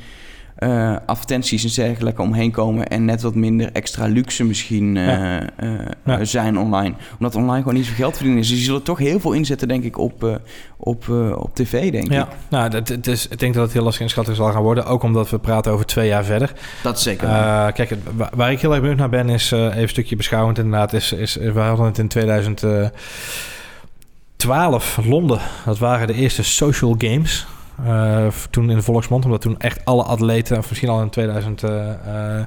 eh, advertenties en dergelijke omheen komen. En net wat minder extra luxe misschien eh, Ja. eh, Ja. zijn online. Omdat online gewoon niet zoveel geld verdienen is. Dus die zullen toch heel veel inzetten, denk ik, op, op, op tv, denk Ja, ik. nou, dat, het is, ik denk dat het heel lastig inschatten zal gaan worden. Ook omdat we praten over twee jaar verder. Dat is zeker. Kijk, het- wa- waar ik heel erg benieuwd naar ben, is even een stukje beschouwend inderdaad. Is, is, we hadden het in 2012, Londen. Dat waren de eerste social games. eh, toen in de volksmond, omdat toen echt alle atleten, misschien al in 2000, eh, eh,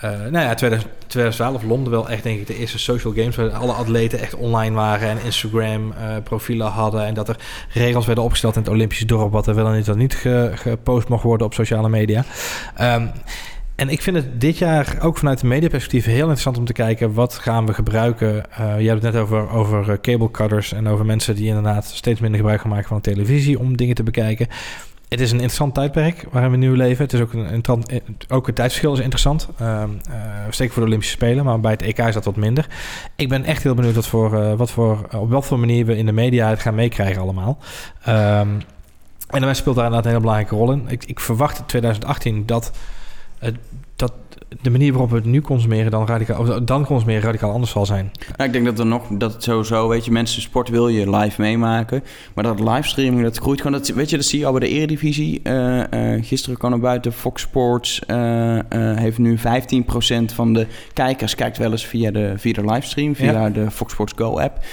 eh, nou ja, 2000, 2012 Londen wel echt denk ik de eerste social games waar alle atleten echt online waren en Instagram profielen hadden en dat er regels werden opgesteld in het Olympische dorp wat er wel en niet wat niet ge- gepost mocht worden op sociale media. Ehm, en ik vind het dit jaar ook vanuit de mediaperspectief heel interessant om te kijken wat gaan we gebruiken. Eh je hebt het net over, over eh, cable cutters en over mensen die inderdaad steeds minder gebruik gaan maken van de televisie om dingen te bekijken. Het is een interessant tijdperk waarin we nu leven. Het is ook een, eh, ook het tijdsverschil is interessant. Eh, zeker voor de Olympische Spelen, maar bij het EK is dat wat minder. Ik ben echt heel benieuwd wat voor, wat voor, op wat voor manier we in de media het gaan meekrijgen allemaal. Ehm en de speelt daar inderdaad een hele belangrijke rol in. Ik, ik verwacht in 2018 dat, het, dat de manier waarop we het nu consumeren dan radicaal, dan consumeren radicaal anders zal zijn. Nou, ik denk dat er nog, dat het sowieso, weet je, mensen, sport wil je live meemaken. Maar dat livestreaming, dat groeit gewoon. Dat, weet je, dat zie je al bij de Eredivisie. Eh, eh, gisteren kwam naar buiten, Fox Sports eh, heeft nu 15% van de kijkers kijkt wel eens via de, via de livestream, via Ja. de Fox Sports Go app.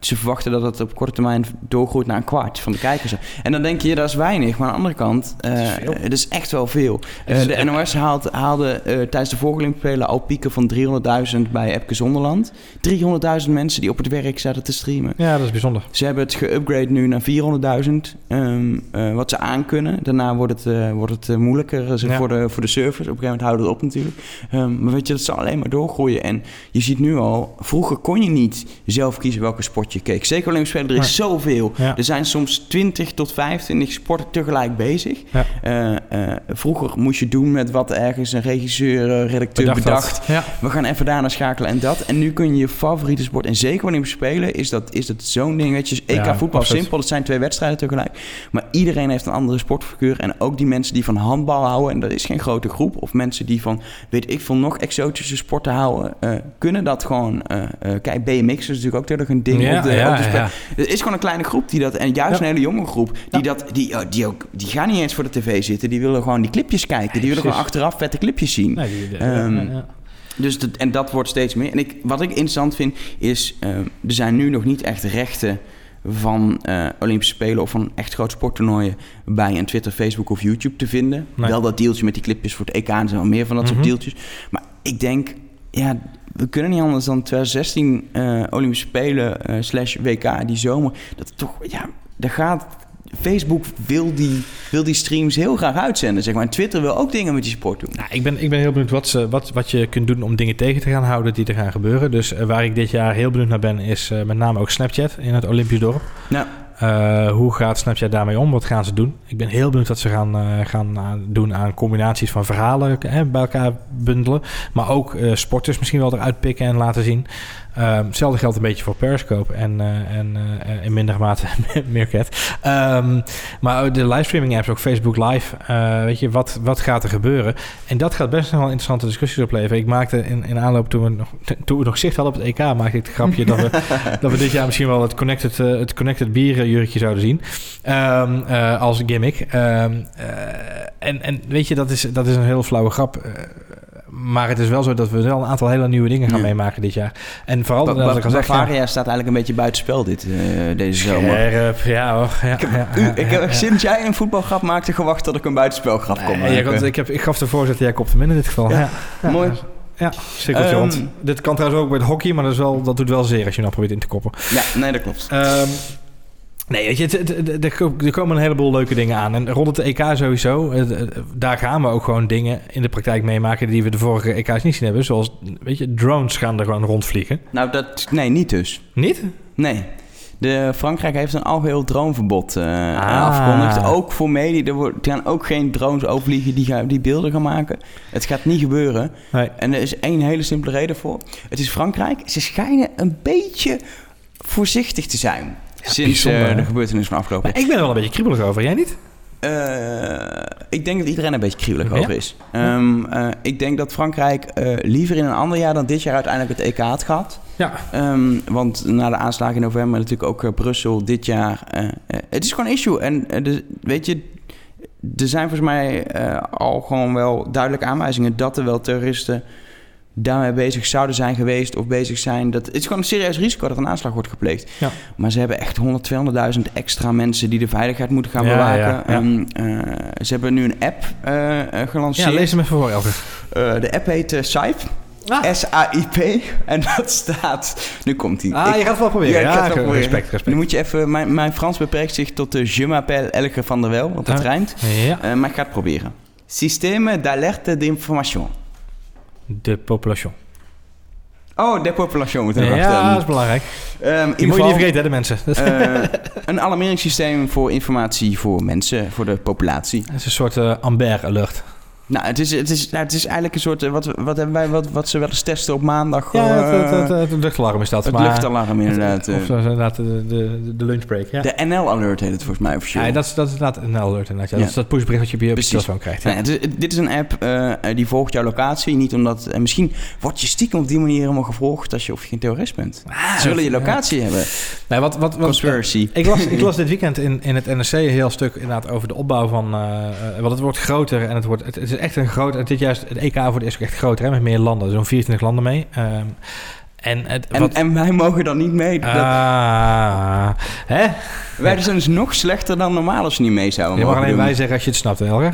Ze verwachten dat het op korte termijn doorgroeit naar een kwart van de kijkers. En dan denk je, dat is weinig. Maar aan de andere kant, Het is het is echt wel veel. De NOS haalt, haalde eh, tijdens de vorige Spelen al pieken van 300.000 bij Epke Zonderland. 300.000 mensen die op het werk zaten te streamen. Ja, dat is bijzonder. Ze hebben het geüpgrade nu naar 400.000, ehm, eh, wat ze aankunnen. Daarna wordt het, eh, wordt het eh, moeilijker Ja. voor, de, voor de servers. Op een gegeven moment houden het op natuurlijk. Ehm, maar weet je, dat zal alleen maar doorgroeien. En je ziet nu al, vroeger kon je niet zelf kiezen welke sport je keek. Zeker Olympische Spelen, er is zoveel. Ja. Er zijn soms 20 tot 25 sporten tegelijk bezig. Ja. Vroeger moest je doen met wat ergens een regisseur, eh, redacteur Bedacht bedacht. had. Ja. We gaan even daarna schakelen en dat. En nu kun je je favoriete sport, en zeker wanneer we spelen, is dat, is dat zo'n ding. Weet je, EK Ja, voetbal absoluut. simpel, het zijn twee wedstrijden tegelijk. Maar iedereen heeft een andere sportfiguur. En ook die mensen die van handbal houden, en dat is geen grote groep. Of mensen die van, weet ik veel, nog exotische sporten houden, eh, kunnen dat gewoon. eh kijk, BMX is natuurlijk ook terug een ding Ja, op de, ja, op de ja. Er is gewoon een kleine groep die dat, en juist een hele jonge groep, die dat, die, oh, die ook, die gaan niet eens voor de tv zitten. Die willen gewoon die clipjes kijken. Die willen gewoon achteraf vette clipjes zien. Nee, die, die- Ehm, ja, ja. Dus dat, en dat wordt steeds meer. En ik, wat ik interessant vind, is eh, er zijn nu nog niet echt rechten van eh, Olympische Spelen of van echt grote sporttoernooien bij een Twitter, Facebook of YouTube te vinden. Nee. Wel dat deeltje met die clipjes voor het EK en wel meer van dat Mhm. soort deeltjes. Maar ik denk, ja, we kunnen niet anders dan 2016 eh, Olympische Spelen eh, slash WK die zomer. Dat toch, ja, daar gaat. Facebook wil die, wil die streams heel graag uitzenden, zeg maar. En Twitter wil ook dingen met die sport doen. Nou, ik, ben, ik ben heel benieuwd wat, ze, wat, wat je kunt doen om dingen tegen te gaan houden die er gaan gebeuren. Dus eh, waar ik dit jaar heel benieuwd naar ben, is eh, met name ook Snapchat in het Olympisch dorp. Nou, Eh, hoe gaat Snapchat daarmee om? Wat gaan ze doen? Ik ben heel benieuwd wat ze gaan, gaan aan- doen aan combinaties van verhalen bij elkaar bundelen. Maar ook sporters misschien wel eruit pikken en laten zien. Ehm, hetzelfde geldt een beetje voor Periscope en, eh, en eh, in mindere mate Meerkat. Ehm, maar de livestreaming apps, ook Facebook Live. eh, weet je, wat, wat gaat er gebeuren? En dat gaat best nog wel interessante discussies opleveren. Ik maakte in, in aanloop toen we, nog, toen we nog zicht hadden op het EK, maakte ik het grapje dat we, dat we dit jaar misschien wel het connected, eh, het connected bierjurkje zouden zien. Ehm, eh, als gimmick. Eh, en, en weet je, dat is, dat is een heel flauwe grap. Maar het is wel zo dat we wel een aantal hele nieuwe dingen gaan Ja. meemaken dit jaar. En vooral, Ba- Ba- ik al zeg... ja, Bavaria staat eigenlijk een beetje buitenspel dit, eh, deze zomer. Scherp, ja hoor. Ja, Ik heb, ja, u, ja, ik heb ja, ja. sinds jij een voetbalgrap maakte gewacht tot ik een buitenspelgrap kon maken. kon- ik, heb, ik gaf de voorzet, jij kopte hem in dit geval. Ja. Ja. Ja. Mooi. Ja, cirkeltje Ehm, rond. Dit kan trouwens ook bij het hockey, maar dat, is wel, dat doet wel zeer als je nou probeert in te koppen. Ja, nee, dat klopt. Ehm, Nee, weet je, het, het- het- er ko- komen een heleboel leuke dingen aan. En rond het EK sowieso, daar gaan we ook gewoon dingen in de praktijk meemaken die we de vorige EK's niet zien hebben. Zoals, weet je, drones gaan er gewoon rondvliegen. Nou, dat... Nee, niet dus. Niet? Nee. De Frankrijk heeft een algeheel droneverbod eh, Ah. afgekondigd. Ook voor media. Er, wordt- er gaan ook geen drones overvliegen die, gaan, die beelden gaan maken. Het gaat niet gebeuren. Nee. En er is één hele simpele reden voor. Het is Frankrijk. Ze schijnen een beetje voorzichtig te zijn. Sinds eh, de hè? gebeurtenissen van afgelopen Maar ik ben er wel een beetje kriebelig over. Jij niet? Eh, ik denk dat iedereen een beetje kriebelig Ja? over is. Ehm, eh, ik denk dat Frankrijk liever in een ander jaar dan dit jaar uiteindelijk het EK had gehad. Ja. Ehm, want na de aanslagen in november natuurlijk ook Brussel dit jaar. het is gewoon een issue. En de, weet je, er zijn volgens mij al gewoon wel duidelijke aanwijzingen dat er wel terroristen daarmee bezig zouden zijn geweest of bezig zijn. Dat, het is gewoon een serieus risico dat een aanslag wordt gepleegd. Ja. Maar ze hebben echt 100, 200.000 extra mensen die de veiligheid moeten gaan Ja, bewaken. ja, ja. Ehm, eh, ze hebben nu een app eh, eh, Ja, gelanceerd. lees hem even voor, Elke. Eh, de app heet eh, Saip. Ah. S-A-I-P. En dat staat... Nu komt hij. Ah, je gaat het wel proberen. Ja, ik ga het wel proberen. respect, Nu respect. moet je even... Mijn, mijn Frans beperkt zich tot de Je m'appelle Elke van der Wel, want dat Ah. rijmt. Ja, Eh, maar ik ga het proberen. Système d'alerte d'information. De population. Oh, de population moeten we Ja, dat is belangrijk. In Die moet je niet vergeten, hè, de mensen. Eh, een alarmeringssysteem voor informatie voor mensen, voor de populatie. is een soort eh, Amber Alert. Nou, het is, het is, nou, het is eigenlijk een soort... eh, Wat, wat hebben wij... Wat, wat ze wel eens testen op maandag? Ja, eh, het, het, het, het luchtalarm is dat. het maar- luchtalarm inderdaad. Of eh, inderdaad de, de, de lunchbreak, ja. De NL-alert heet het volgens mij officieel. Ja, dat, is, dat is inderdaad een alert. Inderdaad. Ja, Ja. Dat is dat pushbericht wat je op je telefoon krijgt. Ja. Het is- dit is een app die volgt jouw locatie. Niet omdat... En misschien word je stiekem op die manier helemaal gevolgd... als je of je geen terrorist bent. Ah, Ze willen je locatie hebben. Nee, wat, wat, wat, Conspiracy. ik, las, ik las dit weekend in, in het NRC een heel stuk inderdaad over de opbouw van... eh, want het wordt groter en het, wordt, het, is echt een groot... Het, dit juist, het EK wordt eerst ook echt groter, hè, met meer landen. Zo'n 24 landen mee. Ehm, en, het, En, wat, en wij mogen dan niet mee. Dat- Ah, hè? wij zijn dus nog slechter dan normaal als we niet mee zouden Je mag mogen alleen doen. wij zeggen als je het snapt, Helge.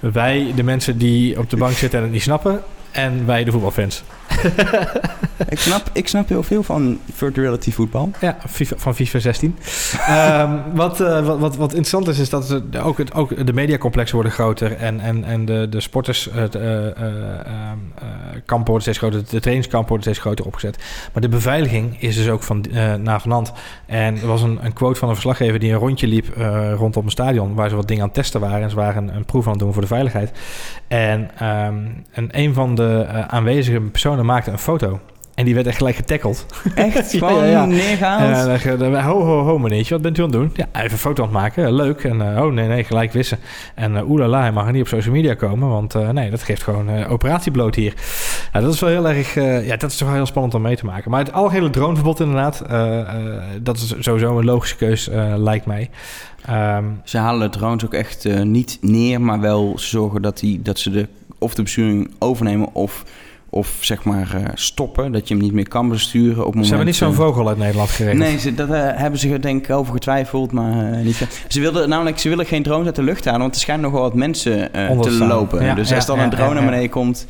wij, de mensen die op de bank zitten en het niet snappen. En wij, de voetbalfans. Ik snap, ik snap heel veel van virtual reality voetbal. Ja, FIFA, van FIFA 16. Ehm, wat, eh, wat, wat, wat interessant is, is dat ze ook, het, ook de mediacomplexen worden groter. En, en, en de, de sporters, het, eh, eh, ehm, eh, worden steeds groter. De trainingskampen worden steeds groter opgezet. Maar de beveiliging is dus ook van eh na van hand. En er was een, een quote van een verslaggever die een rondje liep rondom een stadion. Waar ze wat dingen aan het testen waren. En ze waren een, een proef aan het doen voor de veiligheid. En, ehm, en een van de aanwezige personen maakte een foto. En die werd echt gelijk getackeld. Echt? Ja, Gewoon ja, ja. neergehaald? En dan ho, ho, ho, meneertje, wat bent u aan het doen? Ja, even een foto aan het maken, leuk. En eh, oh, nee, nee, gelijk wissen. En uh, oelala, hij mag er niet op social media komen, want eh, nee, dat geeft gewoon eh, operatiebloot hier. Ja, dat is wel heel erg, eh, ja, dat is toch wel heel spannend om mee te maken. Maar het algehele droneverbod inderdaad, eh, eh, dat is sowieso een logische keus, eh, lijkt mij. Ehm, Ze halen de drones ook echt eh, niet neer, maar wel zorgen dat, die, dat ze de, of de besturing overnemen of, of zeg maar eh, stoppen. Dat je hem niet meer kan besturen op ze hebben niet zo'n eh, vogel uit Nederland geregeld. Nee, ze, dat eh, hebben ze denk ik over getwijfeld, maar niet. Ze wilden namelijk, ze willen geen drones uit de lucht halen, want er schijnen nogal wat mensen te lopen. Ja, dus ja, als dan ja, een drone naar beneden komt,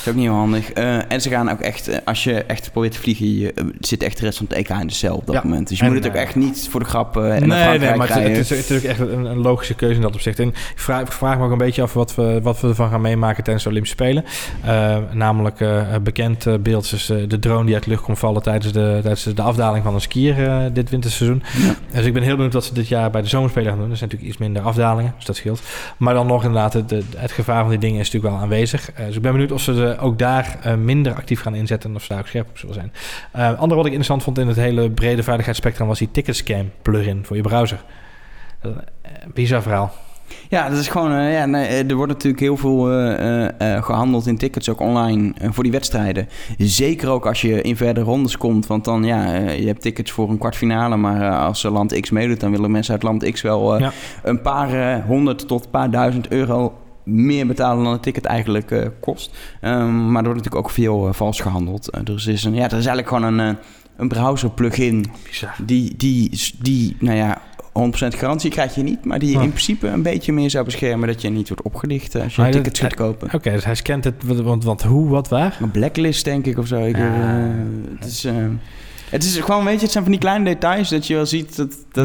is ook niet heel handig. En ze gaan ook echt, als je echt probeert te vliegen, je zit echt de rest van het EK in de cel op dat moment. Dus je En, moet het ook echt niet voor de grap en nee, Frankrijk nee, maar het, is natuurlijk echt een, een logische keuze in dat opzicht. En ik vraag, ik vraag me ook een beetje af wat we, wat we ervan gaan meemaken tijdens de Olympische Spelen. Namelijk bekend eh, beeld is eh, de drone die uit de lucht komt vallen tijdens de, tijdens de afdaling van een skier eh, dit winterseizoen. Ja. Dus ik ben heel benieuwd wat ze dit jaar bij de zomerspelen gaan doen. Er zijn natuurlijk iets minder afdalingen, dus dat scheelt. Maar dan nog inderdaad, het, het- gevaar van die dingen is natuurlijk wel aanwezig. Eh, dus ik ben benieuwd of ze ook daar eh, minder actief gaan inzetten en of ze daar ook scherp op zullen zijn. Eh ander wat ik interessant vond in het hele brede veiligheidsspectrum was die ticketscam plugin voor je browser. Eh, bizar verhaal. Ja, dat is gewoon. eh, ja, nee, eh, er wordt natuurlijk heel veel eh, eh, eh, gehandeld in tickets, ook online, voor die wedstrijden. Zeker ook als je in verdere rondes komt. Want dan, ja, je hebt tickets voor een kwartfinale. Maar als land X meedoet, dan willen mensen uit land X wel Ja. een paar honderd tot een paar duizend euro meer betalen dan het ticket eigenlijk kost. Ehm, maar er wordt natuurlijk ook veel vals gehandeld. Eh, dus er is, een, ja, er is eigenlijk gewoon een, een browser plugin die, die, die, nou ja, 100% garantie krijg je niet, maar die Oh. in principe een beetje meer zou beschermen dat je niet wordt opgelicht eh, als je dat- tickets gaat kopen. Oké, dus hij scant het, want, want hoe, wat, waar? Een blacklist denk ik of zo. Ik, Ah. eh, het is, eh, Het is gewoon, weet je, het zijn van die kleine details dat je wel ziet dat, dat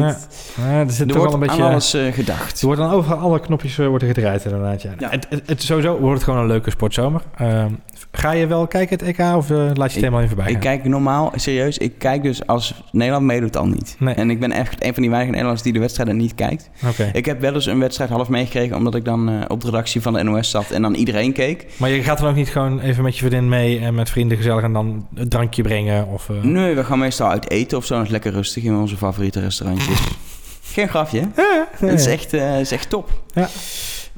Ja. Ja, er zit er toch wordt wel een beetje... aan alles eh, gedacht. Er worden dan overal alle knopjes eh, worden gedraaid inderdaad. Ja. Ja. Het, het, het- sowieso wordt het gewoon een leuke sportzomer. Ehm, ga je wel kijken het EK of eh, laat je het Ik- helemaal in voorbij Ik kijk normaal, serieus, ik kijk dus als Nederland meedoet al niet. Nee. En ik ben echt een van die weinige Nederlanders die de wedstrijden niet kijkt. Oké. Ik heb wel eens een wedstrijd half meegekregen omdat ik dan op de redactie van de NOS zat en dan iedereen keek. Maar je gaat dan ook niet gewoon even met je vriendin mee en met vrienden gezellig en dan een drankje brengen? Of, Nee, we gaan meestal uit eten of zo. Dat is lekker rustig in onze favoriete restaurantjes. Geen grafje, hè? Ja, ja, Het is echt, eh, is echt top. Ja.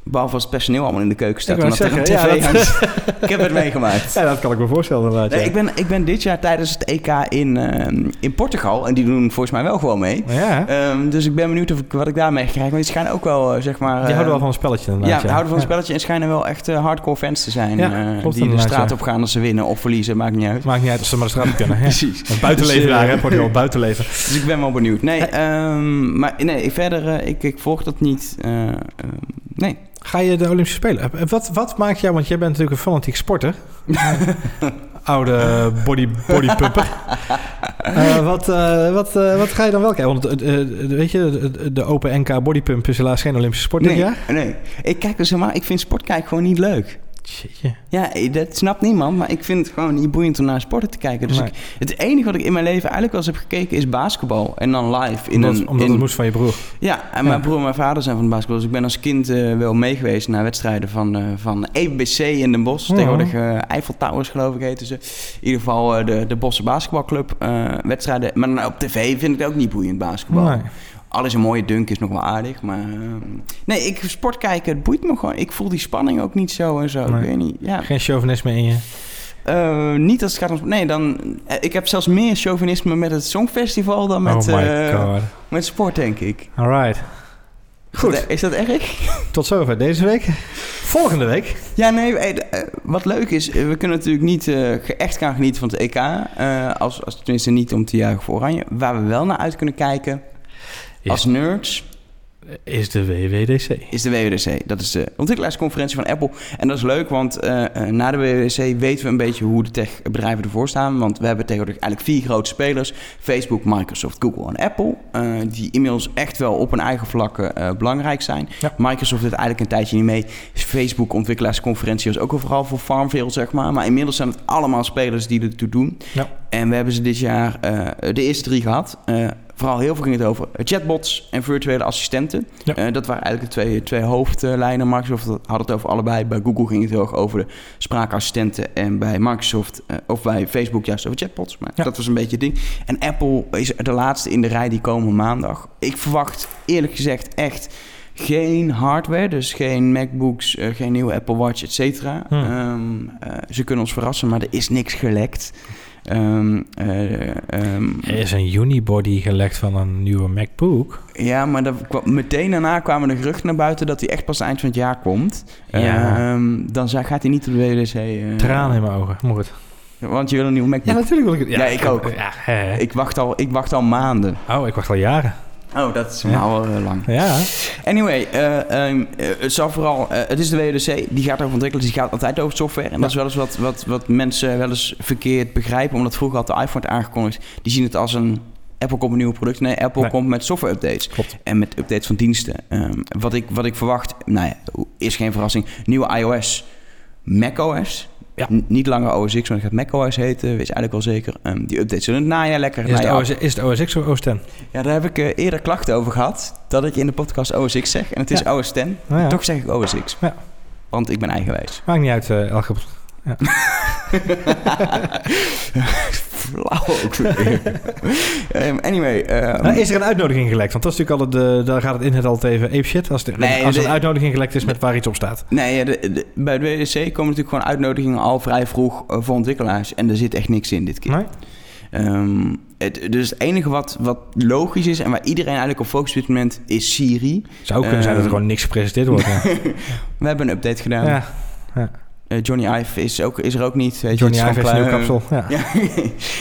Behalve als het personeel allemaal in de keuken staat. Ik er zeggen, ja, is. Ik heb het meegemaakt. Ja, dat kan ik me voorstellen inderdaad. Nee, ja. ik, ben, ik ben dit jaar tijdens het EK in, eh, in Portugal. En die doen volgens mij wel gewoon mee. Ja, Ehm, dus ik ben benieuwd of ik, wat ik daarmee krijg. Maar die schijnen ook wel, eh, zeg maar... die eh, houden wel van een spelletje Ja, we houden van een Ja. spelletje en schijnen wel echt eh, hardcore fans te zijn. Ja, eh, klopt die de straat ja. op gaan als ze winnen of verliezen, maakt niet uit. Maakt niet uit als ze maar de straat op kunnen. Ja. Precies. Buitenleven Dus, eh, daar, hè? Portugal, buitenleven. Dus ik ben wel benieuwd. Nee, ehm, maar nee, verder, eh, ik, ik volg dat niet. eh, ehm, nee. Ga je de Olympische Spelen? Eh, Wat, wat maakt jou, want jij bent natuurlijk een fanatiek sporter. Oude body, bodypumper. Eh, wat, eh, wat, wat ga je dan wel kijken? Want weet je, de, de Open NK bodypump is helaas geen Olympische sport dit Nee, jaar. nee. Ik kijk dus helemaal, ik vind sport kijken gewoon niet leuk. Jeetje. Ja, eh, dat snapt niemand, maar ik vind het gewoon niet boeiend om naar sporten te kijken. Dus Nee. ik, het enige wat ik in mijn leven eigenlijk wel eens heb gekeken is basketbal. En dan live. In Omdat, een, omdat in, het moest van je broer. Ja, en mijn broer en mijn vader zijn van de basketbal. Dus ik ben als kind eh, wel meegeweest naar wedstrijden van, eh van EBC in Den Bosch. Ja. Tegenwoordig eh Eiffel Towers geloof ik heten ze. In ieder geval de, de Bosse Basketbalclub wedstrijden. Maar op tv vind ik het ook niet boeiend basketbal. Nee. Alles een mooie dunk is nog wel aardig. Maar eh, nee, ik sport kijken, het boeit me gewoon. Ik voel die spanning ook niet zo en zo. Nee. Ik weet niet. Ja. Geen chauvinisme in je. Eh, niet als het gaat om... Nee, dan... eh, ik heb zelfs meer chauvinisme met het Songfestival dan met, oh met sport, denk ik. Alright. Goed. Is dat, is dat erg? Tot zover deze week. Volgende week. Ja, nee, wat leuk is, we kunnen natuurlijk niet echt gaan genieten van het EK. als, als tenminste niet om te juichen voor Oranje. Waar we wel naar uit kunnen kijken Is, als nerds is de WWDC. is de WWDC. Dat is de ontwikkelaarsconferentie van Apple. En dat is leuk, want eh, eh, na de WWDC weten we een beetje hoe de techbedrijven ervoor staan. Want we hebben tegenwoordig eigenlijk vier grote spelers. Facebook, Microsoft, Google en Apple. eh, die inmiddels echt wel op hun eigen vlakken belangrijk zijn. Ja. Microsoft doet eigenlijk een tijdje niet mee. Facebook ontwikkelaarsconferentie was ook al vooral voor Farmville, zeg maar. Maar inmiddels zijn het allemaal spelers die ertoe doen. Ja. En we hebben ze dit jaar de eerste drie gehad. Vooral heel veel ging het over chatbots en virtuele assistenten. Ja. Eh, dat waren eigenlijk de twee, twee hoofdlijnen. Microsoft had het over allebei. Bij Google ging het heel erg over de spraakassistenten. En bij Microsoft, eh, of bij Facebook juist over chatbots. Maar Ja. dat was een beetje het ding. En Apple is de laatste in de rij die komen maandag. Ik verwacht eerlijk gezegd echt geen hardware. Dus geen MacBooks, eh, geen nieuwe Apple Watch, et cetera. Hmm. Ehm, eh, ze kunnen ons verrassen, maar er is niks gelekt. Ehm, eh, ehm, Er is een unibody gelekt van een nieuwe MacBook. ja, maar dat kwam- meteen daarna kwamen de geruchten naar buiten dat hij echt pas eind van het jaar komt. Ja. Ehm, dan gaat hij niet op de WWDC. eh, Tranen in mijn ogen. Maar goed. Want je wil een nieuwe Ja, MacBook. natuurlijk wil ik het. Ja, ik ook. Ja, ik, wacht al, ik wacht al maanden. Oh, ik wacht al jaren. Oh, dat is Ja. al eh, lang. Ja. Anyway, eh, ehm, eh, het, zal vooral, het is de WWDC, die gaat over ontwikkelen, dus die gaat altijd over software. En Ja. dat is wel eens wat, wat, wat mensen wel eens verkeerd begrijpen, omdat vroeger had de iPhone aangekondigd. Die zien het als een Apple komt met nieuwe producten. Nee, Apple Nee. komt met software updates. Klopt. En met updates van diensten. Ehm, wat, ik, wat ik verwacht, nou ja, is geen verrassing. Nieuwe iOS, macOS. Ja. Niet langer OS X, maar het gaat macOS heten. Weet je eigenlijk wel zeker. Ehm, die updates zullen het najaar lekker. Is het, najaar- OS, is het OS X of OS X? Ja, daar heb ik eh, eerder klachten over gehad. Dat ik in de podcast OS X zeg. En het is Ja. OS X. Nou ja. Toch zeg ik OS X. Ja. Want ik ben eigenwijs. Maakt niet uit, eh elke... Flauw ook weer. Ehm, anyway. ehm, Nou, is er een uitnodiging gelekt? Want dat is natuurlijk al de, daar gaat het internet altijd even apeshit. Als, er- Nee, als er de- een uitnodiging gelekt is met waar iets op staat. Nee, ja, de, de- bij de WDC komen natuurlijk gewoon uitnodigingen al vrij vroeg eh, voor ontwikkelaars. En er zit echt niks in dit keer. Nee? Ehm, het, dus het enige wat, wat logisch is en waar iedereen eigenlijk op focust op dit moment is Siri. Zou kunnen zijn dat er gewoon niks gepresenteerd wordt. Ja. We hebben een update gedaan. ja. Eh, Johnny Ive is, ook, is er ook niet. Weet je, Johnny is Ive heeft een kapsel. Ja. Ja.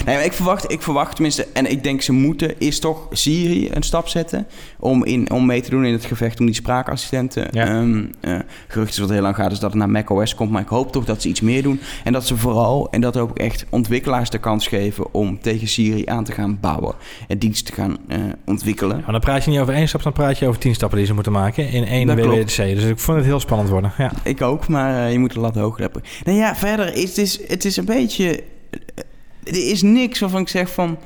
nee, maar ik verwacht, ik verwacht tenminste, en ik denk ze moeten, is toch Siri een stap zetten om, in, om mee te doen in het gevecht om die spraakassistenten. Ja. Ehm, eh, gerucht is wat heel lang gaat, is dat het naar macOS komt, maar ik hoop toch dat ze iets meer doen. En dat ze vooral, en dat ook echt ontwikkelaars de kans geven om tegen Siri aan te gaan bouwen en dienst te gaan eh, ontwikkelen. Maar dan praat je niet over één stap, dan praat je over tien stappen die ze moeten maken in één. WWDC. Dus ik vond het heel spannend worden. Ja. Ik ook, maar eh, je moet de lat hoog Nou ja, verder is het, is, het is een beetje... eh, Er is niks waarvan ik zeg van...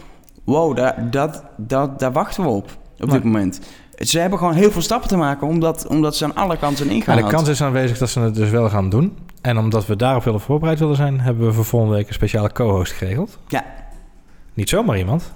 Wow, daar, dat, dat, daar wachten we op. Op dit moment. Ze hebben gewoon heel veel stappen te maken... omdat, omdat ze aan alle kanten ingaan. Maar de kans is aanwezig dat ze het dus wel gaan doen. En omdat we daarop willen voorbereid willen zijn, hebben we voor volgende week een speciale co-host geregeld. Ja. Niet zomaar iemand.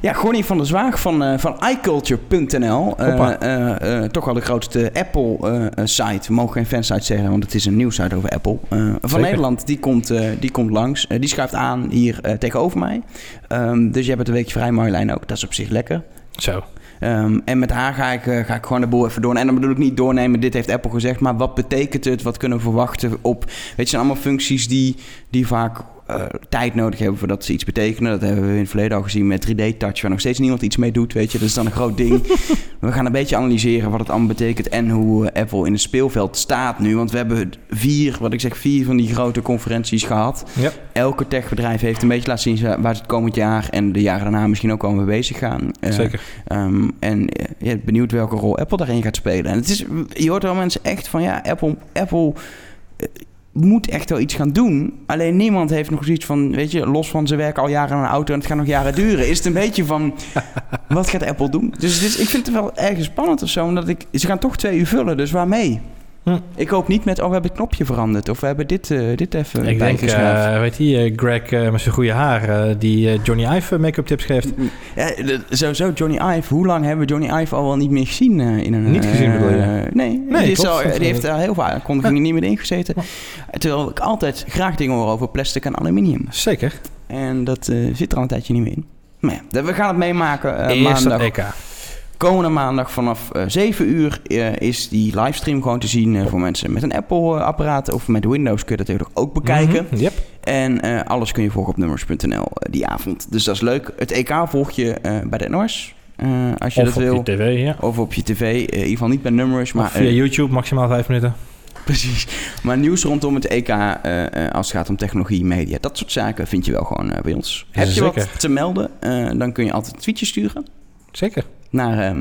Ja, Gonnie van der Zwaag van, eh van iCulture.nl. Hoppa. eh, eh, toch wel de grootste Apple-site. We mogen geen fansite zeggen, want het is een nieuwsite over Apple. Van Zeker. Nederland, die komt, die komt langs. Die schuift aan hier tegenover mij. Ehm, dus je hebt het een weekje vrij, Marjolein ook. Dat is op zich lekker. Zo. Ehm, en met haar ga ik, ga ik gewoon de boel even door. En dan bedoel ik niet doornemen, dit heeft Apple gezegd. Maar wat betekent het? Wat kunnen we verwachten op... Weet je, zijn allemaal functies die, die vaak eh, tijd nodig hebben voordat ze iets betekenen. Dat hebben we in het verleden al gezien met 3D-touch... waar nog steeds niemand iets mee doet, weet je. Dat is dan een groot ding. we gaan een beetje analyseren wat het allemaal betekent... en hoe eh, Apple in het speelveld staat nu. Want we hebben vier, wat ik zeg, vier van die grote conferenties gehad. Ja. Elke techbedrijf heeft een beetje laten zien... waar ze het komend jaar en de jaren daarna misschien ook wel mee bezig gaan. Eh, Zeker. Ehm, en ja, benieuwd welke rol Apple daarin gaat spelen. En het is, je hoort wel mensen echt van ja, Apple, Apple moet echt wel iets gaan doen. Alleen niemand heeft nog zoiets van, weet je, los van ze werken al jaren aan een auto en het gaat nog jaren duren. Is het een beetje van, wat gaat Apple doen? Dus is, ik vind het wel ergens spannend of zo, omdat ik, ze gaan toch twee uur vullen, dus waarmee? Hm. Ik hoop niet met, oh, we hebben het knopje veranderd. Of we hebben dit, eh, dit even Ik denk, eh, weet je, eh, Greg met zijn goede haar, die Johnny Ive make-up tips geeft. Ja, de- sowieso Johnny Ive. Hoe lang hebben we Johnny Ive al wel niet meer gezien in een... Niet gezien, bedoel je? Nee, Nee, die, is klopt. al- die heeft daar heel veel aankondigingen niet meer in gezeten. Ja. Terwijl ik altijd graag dingen hoor over plastic en aluminium. Zeker. En dat zit er al een tijdje niet meer in. Maar ja, we gaan het meemaken maandag. EK. Komende maandag vanaf eh 7 uur eh, is die livestream gewoon te zien eh, voor mensen met een Apple-apparaat of met Windows kun je dat natuurlijk ook bekijken. Mhm, Yep. En eh, alles kun je volgen op nummers.nl eh, die avond. Dus dat is leuk. Het EK volg je eh, bij de NOS. eh, als je Of dat op wil. je tv, ja. Of op je tv. eh, in ieder geval niet bij nummers. Maar, via eh, YouTube, maximaal vijf minuten. precies. Maar nieuws rondom het EK eh, eh, als het gaat om technologie, media. Dat soort zaken vind je wel gewoon eh, bij ons. Heb je Zeker. wat te melden? eh, dan kun je altijd een tweetje sturen. Zeker. Naar,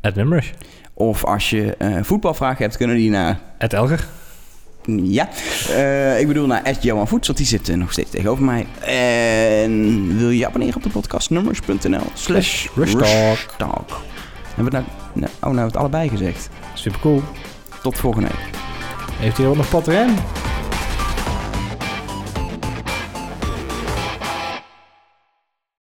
At Numbers. of als je eh, voetbalvragen hebt, kunnen die naar... At Elger. Ja, eh, ik bedoel naar Ed Johan Voets, want die zit eh, nog steeds tegenover mij. En wil je je abonneren op de podcast? Nummers.nl slash Rushtalk. Hebben we het nou, nou, oh, nou het allebei gezegd. Super cool. Tot volgende week. Heeft hier ook nog Pat Ren?